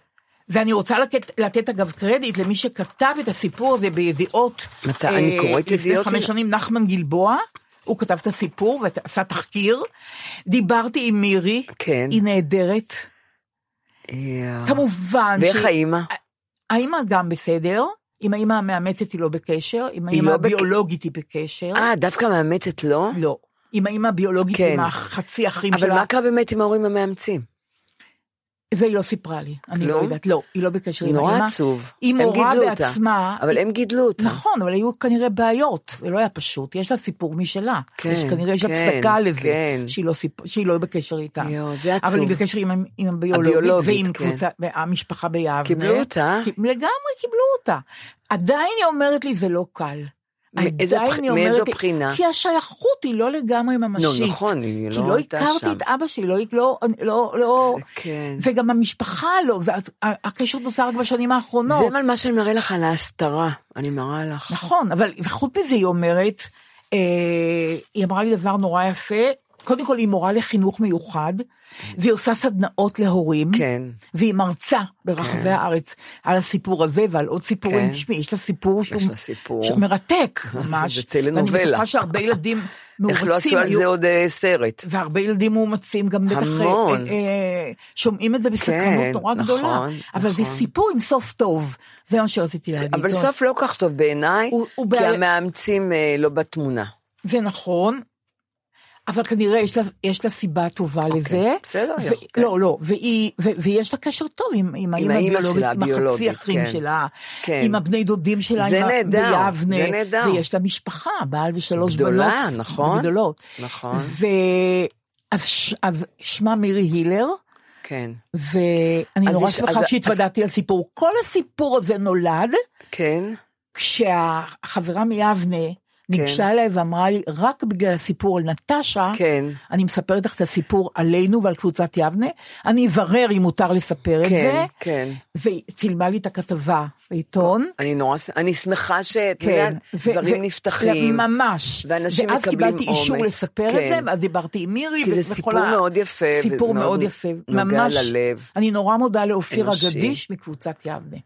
ואני רוצה לתת, לתת אגב קרדיט למי שכתב את הסיפור הזה בידיעות. מתי? אני קוראת לפני ידיעות? חמש שנים, נחמן גלבוע, הוא כתב את הסיפור ועשה תחקיר. דיברתי עם מירי, כן. היא נהדרת. יאה. כמובן ואיך האימא? האימא גם בסדר, עם האימא המאמצת היא לא בקשר, עם היא האימא לא בק- הביולוגית היא בקשר. אה, דווקא מאמצת לא? לא. עם האימא הביולוגית, כן. עם החצי אחים אבל שלה. מה קרה באמת עם ההורים המאמצים? זה היא לא סיפרה לי, אני לא? לא יודעת, לא, היא לא בקשר עם נורא האימא. עצוב. היא מורה גידלו אותה. בעצמה. אבל היא- הם גידלו אותה. נכון, אבל היו כנראה בעיות, זה לא היה פשוט, יש לה סיפור משלה. כן, יש כנראה יש כן, הצדקה לזה, כן. שהיא לא, סיפ... שהיא לא בקשר איתה. יואו, זה עצוב. אבל היא בקשר עם, עם הביולוגית, הביולוגית, ועם כן. קבוצה, המשפחה ביבנה. קיבלו אותה? לגמרי קיבלו אותה. עדיין היא אומרת לי, זה לא קל. עדיין היא אומרת מאיזו בחינה? כי השייכות היא לא לגמרי ממשית. לא, נכון, היא כי לא לא הייתה הכרתי שם. את אבא שלי, לא, לא, לא, לא, כן. וגם המשפחה לא, זה, הקשר נוצר רק בשנים האחרונות. זה מה שאני מראה לך על ההסתרה. אני מראה לך. נכון, אבל חוץ מזה היא אומרת, אה, היא אמרה לי דבר נורא יפה, קודם כל היא מורה לחינוך מיוחד, והיא עושה סדנאות להורים, כן. והיא מרצה ברחבי כן. הארץ על הסיפור הזה ועל עוד סיפורים, כן. תשמעי, יש לה סיפור שהוא סיפור. מרתק ממש, זה טלנובלה. ואני בטוחה שהרבה ילדים איך לא מאומצים עשו על זה עוד אה, סרט? והרבה ילדים מאומצים גם בטח אה. אה, שומעים את זה בסקרנות כן, נורא נכון, גדולה, אבל זה נכון. סיפור עם סוף טוב, זה מה שרציתי להגיד. אבל טוב. סוף לא כך טוב בעיניי, כי המאמצים אה, לא בתמונה. זה נכון, אבל כנראה יש לה, יש לה סיבה טובה לזה. בסדר, ו- כן. לא, לא, והיא, ו- ויש לה קשר טוב עם, עם האמא האמא שלה, עם החצי אחים כן. שלה, כן. עם הבני דודים שלה, זה עם נהדר, ביבנה, זה נהדר. ויש לה משפחה, בעל ושלוש גדולה, בנות. נכון. גדולות. נכון. ו... אז, ש- אז שמה מירי הילר, כן. ואני אז נורא שמחה אז- שהתוודעתי לסיפור. כל הסיפור הזה נולד כן. כשהחברה מיבנה ניגשה אליי ואמרה לי, רק בגלל הסיפור על נטשה, כן. אני מספרת לך את הסיפור עלינו ועל קבוצת יבנה, אני אברר אם מותר לספר את כן, זה, כן. והיא צילמה לי את הכתבה בעיתון. אני נורא, אני שמחה כן, שדברים ו- נפתחים. ממש, ואנשים ואז מקבלים קיבלתי אישור אומץ. לספר כן. את זה, ואז דיברתי עם מירי, כי זה סיפור מאוד יפה, סיפור מאוד יפה, נוגע ממש, ללב. אני נורא מודה לאופירה אנושי. גדיש מקבוצת יבנה.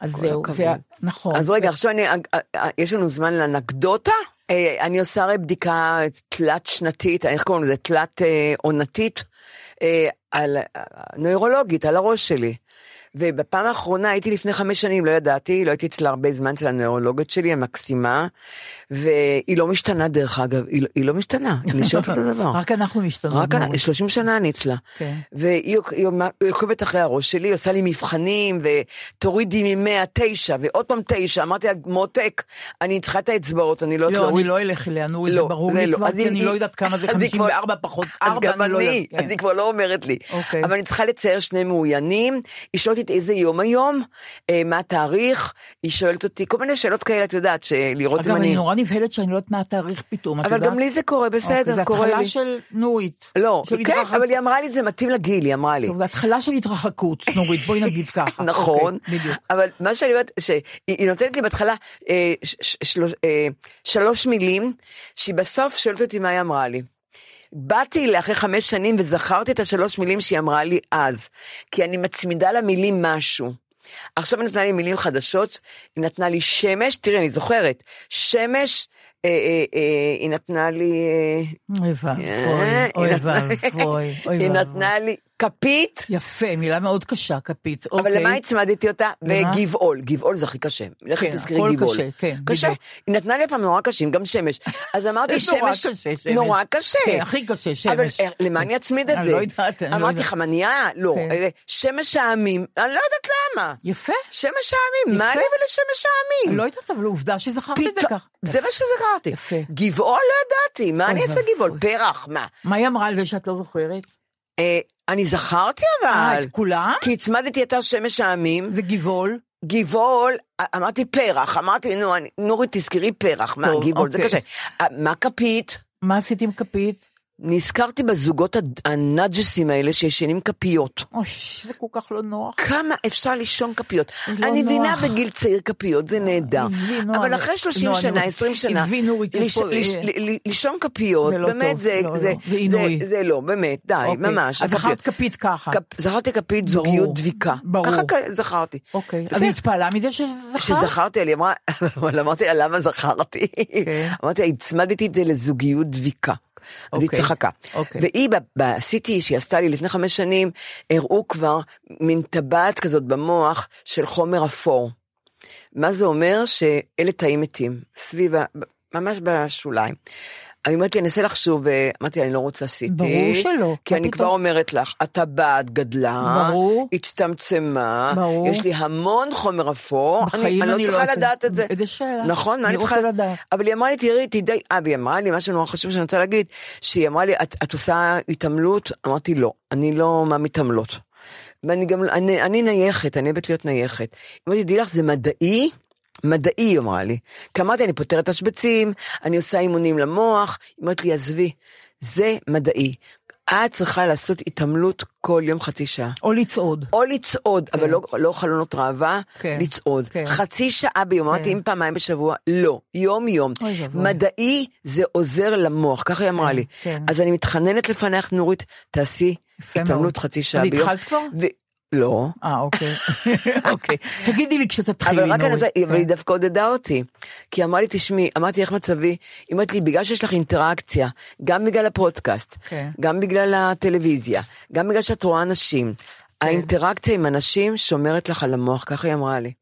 אז זהו, הכבוד. זה, נכון. אז רגע, עכשיו אני, אה, אה, יש לנו זמן לאנקדוטה? אה, אני עושה הרי בדיקה תלת שנתית, איך קוראים לזה? תלת אה, עונתית, אה, על אה, נוירולוגית, על הראש שלי. ובפעם האחרונה הייתי לפני חמש שנים, לא ידעתי, לא הייתי אצלה הרבה זמן אצל הנוירולוגית שלי, המקסימה, והיא לא משתנה דרך אגב, היא, לא- היא לא משתנה, היא נשארת אותו דבר. רק אנחנו משתנות. רק. אני, 30 שנה אני אצלה. כן. והיא עוקבת אחרי הראש שלי, עושה לי מבחנים, ותורידי ממאה תשע, ועוד פעם תשע, אמרתי לה, מותק, אני צריכה את האצבעות, אני לא... לא, יודעת אני להוריד." לא אלך אליה, נו, זה לא, ברור זה לי לא. כבר, כי אני לא יודעת כמה זה אז היא כבר- 54 פחות אז 4, גם אני לא יודעת. אז היא כבר לא אומרת לי. אוקיי. אבל אני צריכה לצייר שני מאוינים, היא שואלת אותי איזה יום היום, אה, מה התאריך, היא שואלת אותי כל מיני שאלות כאלה, את יודעת, שלראות אם אגב, אני אני... נורא נבהלת שאני לא יודעת מה התאריך פתאום, את אבל יודעת? גם לי זה קורה, אוקיי, בסדר, קורה זה לי. התחלה של נורית. לא, של כן, התרחק- אבל היא אמרה לי, זה מתאים לגיל, היא אמרה לי. טוב, זה התחלה של התרחקות, נורית, בואי נגיד ככה. נכון, אוקיי, בדיוק. אבל מה שאני אומרת, שהיא היא נותנת לי בהתחלה אה, שלוש- אה, שלוש מילים, שהיא בסוף שואלת אותי מה היא אמרה לי. באתי אליה אחרי חמש שנים וזכרתי את השלוש מילים שהיא אמרה לי אז, כי אני מצמידה למילים משהו. עכשיו היא נתנה לי מילים חדשות, היא נתנה לי שמש, תראי, אני זוכרת, שמש, אה, אה, אה, היא נתנה לי... אה, אוי אה, ואבוי, אוי היא נתנה- ואבוי, אוי היא ואבוי. נתנה לי כפית, יפה, מילה מאוד קשה, כפית. אבל אוקיי. למה הצמדתי אותה? למה? בגבעול, גבעול זה הכי קשה. לכי כן, תזכרי גבעול. קשה, כן, קשה. היא נתנה לי פעם נורא קשים, גם שמש. אז אמרתי זה נורא שמש, קשה, שמש. נורא קשה. כן, הכי קשה, שמש. אבל אה, למה אני אצמיד את אני זה? לא יודעת, אני לא אמרתי. חמניה? לא. כן. אה, שמש העמים, אני לא יודעת למה. יפה. שמש העמים, מה. לי ולשמש העמים? אני לא יודעת, אבל עובדה שזכרת את זה כך. זה מה שזכרתי. יפה. גבעול לא ידעתי, מה אני אעשה גבעול? פרח, מה? מה היא אמרה על זה שאת לא זוכרת? אה, אני זכרתי אה, אבל. את כולם? כי הצמדתי את השמש העמים. וגבעול? גבעול, אמרתי פרח, אמרתי, נו, נורית, תזכרי פרח, מה, גבעול, זה אוקיי. קשה. אה, מה כפית? מה עשית עם כפית? נזכרתי בזוגות הנאג'סים האלה שישנים כפיות. אוי, זה כל כך לא נוח. כמה אפשר לישון כפיות? לא אני מבינה. בגיל צעיר כפיות, זה נהדר. עזבי, נועה, אבל אחרי 30 נועה, שנה, נועה, 20 שנה, יש לש- לש- אה, ל- ל- לישון כפיות, זה לא באמת, טוב, זה- לא, זה- לא, זה זה-. זה לא, באמת, די, אוקיי. ממש. אז. זכרת כפית ככה. כפ- זכרתי כפית זוגיות דביקה. ברור. ככה זכרתי. אוקיי, אז. היא התפעלה מזה שזכרת? כשזכרתי, היא אמרה, אבל אמרתי לה, למה זכרתי? כן. אמרתי לה, הצמדתי את זה לזוגיות דביקה. אז היא אוקיי, צחקה. אוקיי. והיא, ב-CT שהיא עשתה לי לפני חמש שנים, הראו כבר מין טבעת כזאת במוח של חומר אפור. מה זה אומר? שאלה תאים מתים, סביב, ה- ממש בשוליים. אני אומרת לי, אני אנסה לחשוב, ואמרתי, אני לא רוצה CT. ברור שלא, כי אני? כבר אומרת לך, הטבעת גדלה, ברור. הצטמצמה, ברור. יש לי המון חומר אפור, אני, לא אני לא צריכה אעשה- לדעת את זה. איזה שאלה. נכון, אני צריכה... לדעת. אבל היא אמרה לי, תראי, תדעי, אה, והיא אמרה לי משהו נורא חשוב שאני רוצה להגיד, שהיא אמרה לי, את, את עושה התעמלות? אמרתי, לא, אני לא מהמתעמלות. ואני גם, אני, אני נייחת, אני אוהבת להיות נייחת. לי, תדעי לך, זה מדעי, מדעי, היא אמרה לי. כי אמרתי, אני פותרת השבצים, אני עושה אימונים למוח, היא אומרת לי, עזבי, זה מדעי. את צריכה לעשות התעמלות כל יום חצי שעה. או לצעוד. או לצעוד, אבל לא, לא חלונות ראווה, כן, לצעוד. כן. חצי שעה ביום, אמרתי כן. אם פעמיים בשבוע, לא, יום יום. אוי ואבוי. מדעי זה עוזר למוח, ככה היא אמרה כן, לי. כן. אז אני מתחננת לפנייך, נורית, תעשי התעמלות. חצי שעה ביום. התחלת כבר? לא. אה, אוקיי. אוקיי. תגידי לי כשתתחילי, אבל רק אני נורית. רוצה, אבל כן. היא דווקא עודדה אותי. כי אמרה לי, תשמעי, אמרתי, איך מצבי? היא אומרת לי, בגלל שיש לך אינטראקציה, גם בגלל הפודקאסט, כן. גם בגלל הטלוויזיה, גם בגלל שאת רואה אנשים, כן. האינטראקציה עם אנשים שומרת לך על המוח, ככה היא אמרה לי.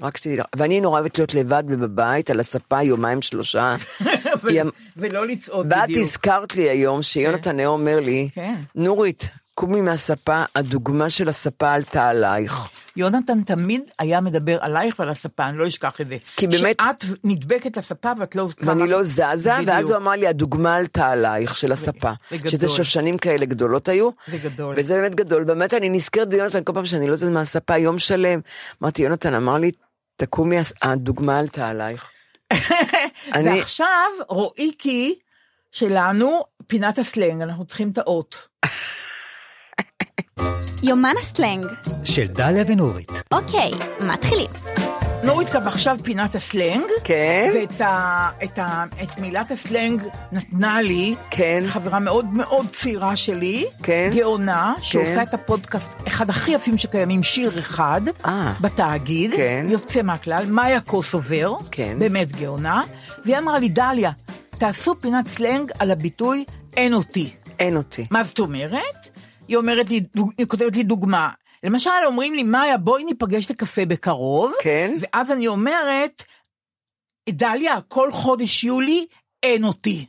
רק שתדעי לך. ואני נורא אוהבת להיות לבד ובבית, על הספה יומיים שלושה. אמ- ולא לצעוד ואת בדיוק. הזכרת לי היום שיונתן היה אומר לי. נורית, קומי מהספה, הדוגמה של הספה עלתה עלייך. יונתן תמיד היה מדבר עלייך ועל הספה, אני לא אשכח את זה. כי באמת- שאת נדבקת לספה ואת לא... ואני לא זזה, ואז בדיוק. הוא אמר לי, הדוגמה עלתה עלייך של הספה. זה גדול. שזה שושנים כאלה גדולות היו. זה גדול. וזה באמת גדול. באמת, אני נזכרת ביונתן כל פעם שאני לא זז מהספה יום שלם. אמרתי, יונתן אמר לי, תקומי, הדוגמה עלתה עלייך. אני- ועכשיו רועיקי שלנו, פינת הסלנג, אנחנו צריכים את האות. יומן הסלנג. של דליה ונורית. אוקיי, מתחילים. נורית קו עכשיו פינת הסלנג. כן? ואת ה, את, ה, את מילת הסלנג נתנה לי כן. חברה מאוד מאוד צעירה שלי, כן. גאונה, שעושה את הפודקאסט, אחד הכי יפים שקיימים, שיר אחד, אה. בתאגיד, כן. יוצא מהכלל, מאיה קוסובר, כן. באמת גאונה, והיא אמרה לי, דליה, תעשו פינת סלנג על הביטוי אין אותי. אין אותי. מה זאת אומרת? היא אומרת לי, דוג- היא כותבת לי דוגמה. למשל, אומרים לי, מאיה, בואי ניפגש לקפה בקרוב. כן. ואז אני אומרת, דליה, כל חודש יולי אין אותי.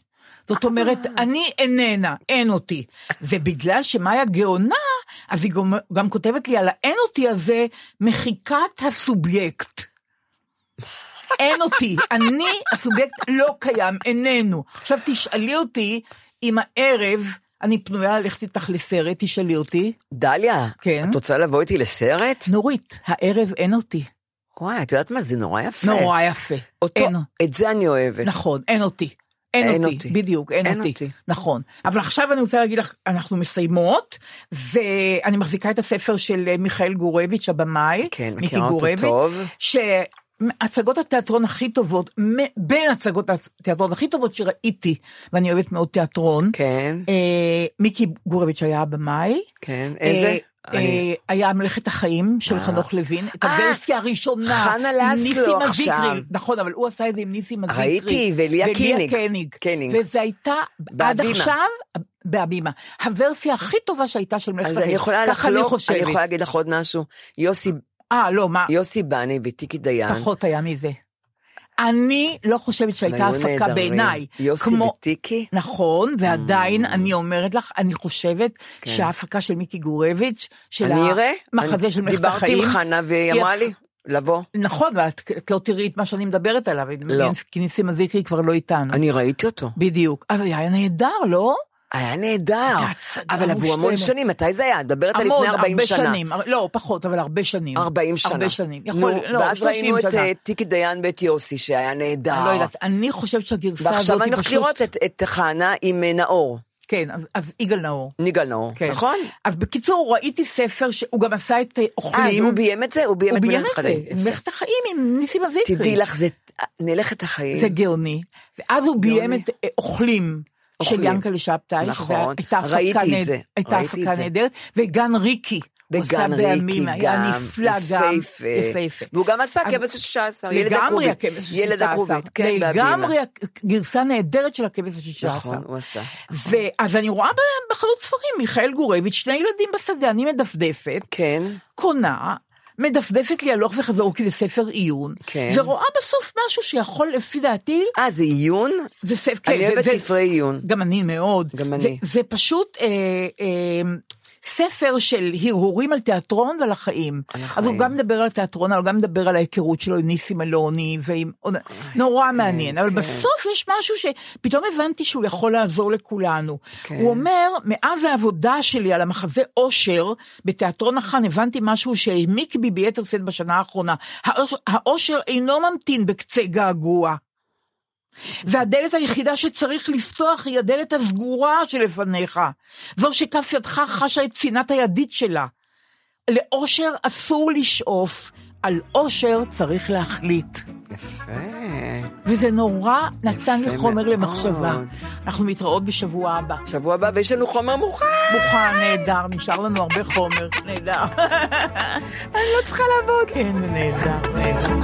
זאת אומרת, אני איננה, אין אותי. ובגלל שמאיה גאונה, אז היא גם, גם כותבת לי על האין אותי הזה, מחיקת הסובייקט. אין אותי, אני, הסובייקט לא קיים, איננו. עכשיו תשאלי אותי אם הערב אני פנויה ללכת איתך לסרט, תשאלי אותי. דליה, כן. את רוצה לבוא איתי לסרט? נורית, הערב אין אותי. וואי, את יודעת מה? זה נורא יפה. נורא יפה. אותו, אין, את זה אני אוהבת. נכון, אין אותי. אין, אין אותי, אותי. בדיוק, אין, אין אותי. אותי. נכון. אבל עכשיו אני רוצה להגיד לך, אנחנו מסיימות, ואני מחזיקה את הספר של מיכאל גורביץ', הבמאי. כן, מכירה אותו גורביץ', טוב. שהצגות התיאטרון הכי טובות, בין הצגות התיאטרון הכי טובות שראיתי, ואני אוהבת מאוד תיאטרון, כן, אה, מיקי גורביץ' היה הבמאי. כן. איזה? אה, אני- אה, היה מלאכת החיים של חנוך לוין, את אה, הוורסיה הראשונה, חנה לסלו עכשיו. נכון, אבל הוא עשה את זה עם ניסים הזיקרי, ראיתי, וליה. קניג, קניג. וזה הייתה עד. עכשיו, בהבימה, הוורסיה הכי טובה שהייתה של מלאכת אז החיים, אני יכולה ככה אני לחלוק, אני חושבת, יכולה להגיד לך עוד משהו. יוסי, אה לא מה, יוסי בני וטיקי דיין. פחות היה מזה, אני לא חושבת שהייתה הפקה. בעיניי, יוסי כמו, וטיקי? נכון, ועדיין אני אומרת לך, אני חושבת שההפקה של מיקי גורביץ', של כן. המחזה של מלאכת דיברתי החיים, עם חנה והיא אמרה לי, לבוא. נכון, ואת את לא תראי את מה שאני מדברת עליו, לא. כי ניסים הזיקרי כבר לא איתנו. אני ראיתי אותו. בדיוק. אבל היה נהדר, לא? היה נהדר. אבל עברו המון. שנים, מתי זה היה? את מדברת על המון, לפני 40 הרבה שנה. שנים. הר- לא, פחות, אבל הרבה שנים. 40 שנה. הרבה שנים. יכול, נו, לא, ואז 30 ראינו את. אה, טיקי דיין ואת יוסי, שהיה נהדר. אני לא יודעת, אני חושבת שהגרסה הזאת ועכשיו היא אני הולכת פשוט... לראות את- את חנה עם אה, נאור. כן, אז- יגאל נאור. ניגל נאור, כן. נכון? אז בקיצור, ראיתי ספר שהוא גם עשה את אה, אה, אז אוכלים. הוא ביים את זה? הוא ביים את ביים מלאכת את זה, החיים. את. מלאכת החיים עם ניסים אבזיקרי. תדעי לך, זה מלאכת החיים. זה גאוני. ואז הוא ביים. את אה, אוכלים. של. ינקלה שבתאי, נכון, ראיתי את זה, הייתה הפקה. נהדרת, וגן ריקי. בגן ריקי בימים, היה גם, נפלא גם, יפהפה. והוא גם עשה הכבש השישה עשר, ילד הכרובית. הכבש ילד. הכרובית, כן, לגמרי. גרסה נהדרת של הכבש השישה עשר. נכון, הוא עשה. ואז אני רואה בחנות ספרים, מיכאל גורביץ', שני ילדים בשדה, אני מדפדפת, כן, קונה, מדפדפת לי הלוך וחזור, כי זה ספר עיון, כן. ורואה בסוף משהו שיכול, לפי דעתי, אה, זה עיון? זה ספר, כן, אני זה- אוהבת זה- ספרי עיון. גם אני מאוד. גם זה, אני. זה פשוט אה, אה, ספר של הרהורים על תיאטרון ועל החיים. אז. הוא גם מדבר על תיאטרון, אבל גם מדבר על ההיכרות שלו עם ניסים אלוני, ועם... נורא מעניין. אבל כן. בסוף יש משהו שפתאום הבנתי שהוא יכול לעזור לכולנו. כן. הוא אומר, מאז העבודה שלי על המחזה אושר בתיאטרון החאן, הבנתי משהו שהעמיק בי ביתר שאת בשנה האחרונה. האוש- האושר אינו ממתין בקצה געגוע. והדלת היחידה שצריך לפתוח היא הדלת הסגורה שלפניך. זו שכף ידך חשה את צנעת הידית שלה. לאושר אסור לשאוף, על אושר צריך להחליט. יפה. וזה נורא נתן לי חומר מאוד. למחשבה. אנחנו מתראות בשבוע הבא. שבוע הבא, ויש לנו חומר מוכן. מוכן, נהדר, נשאר לנו הרבה חומר, נהדר. אני לא צריכה לעבוד. כן, נהדר, נהדר.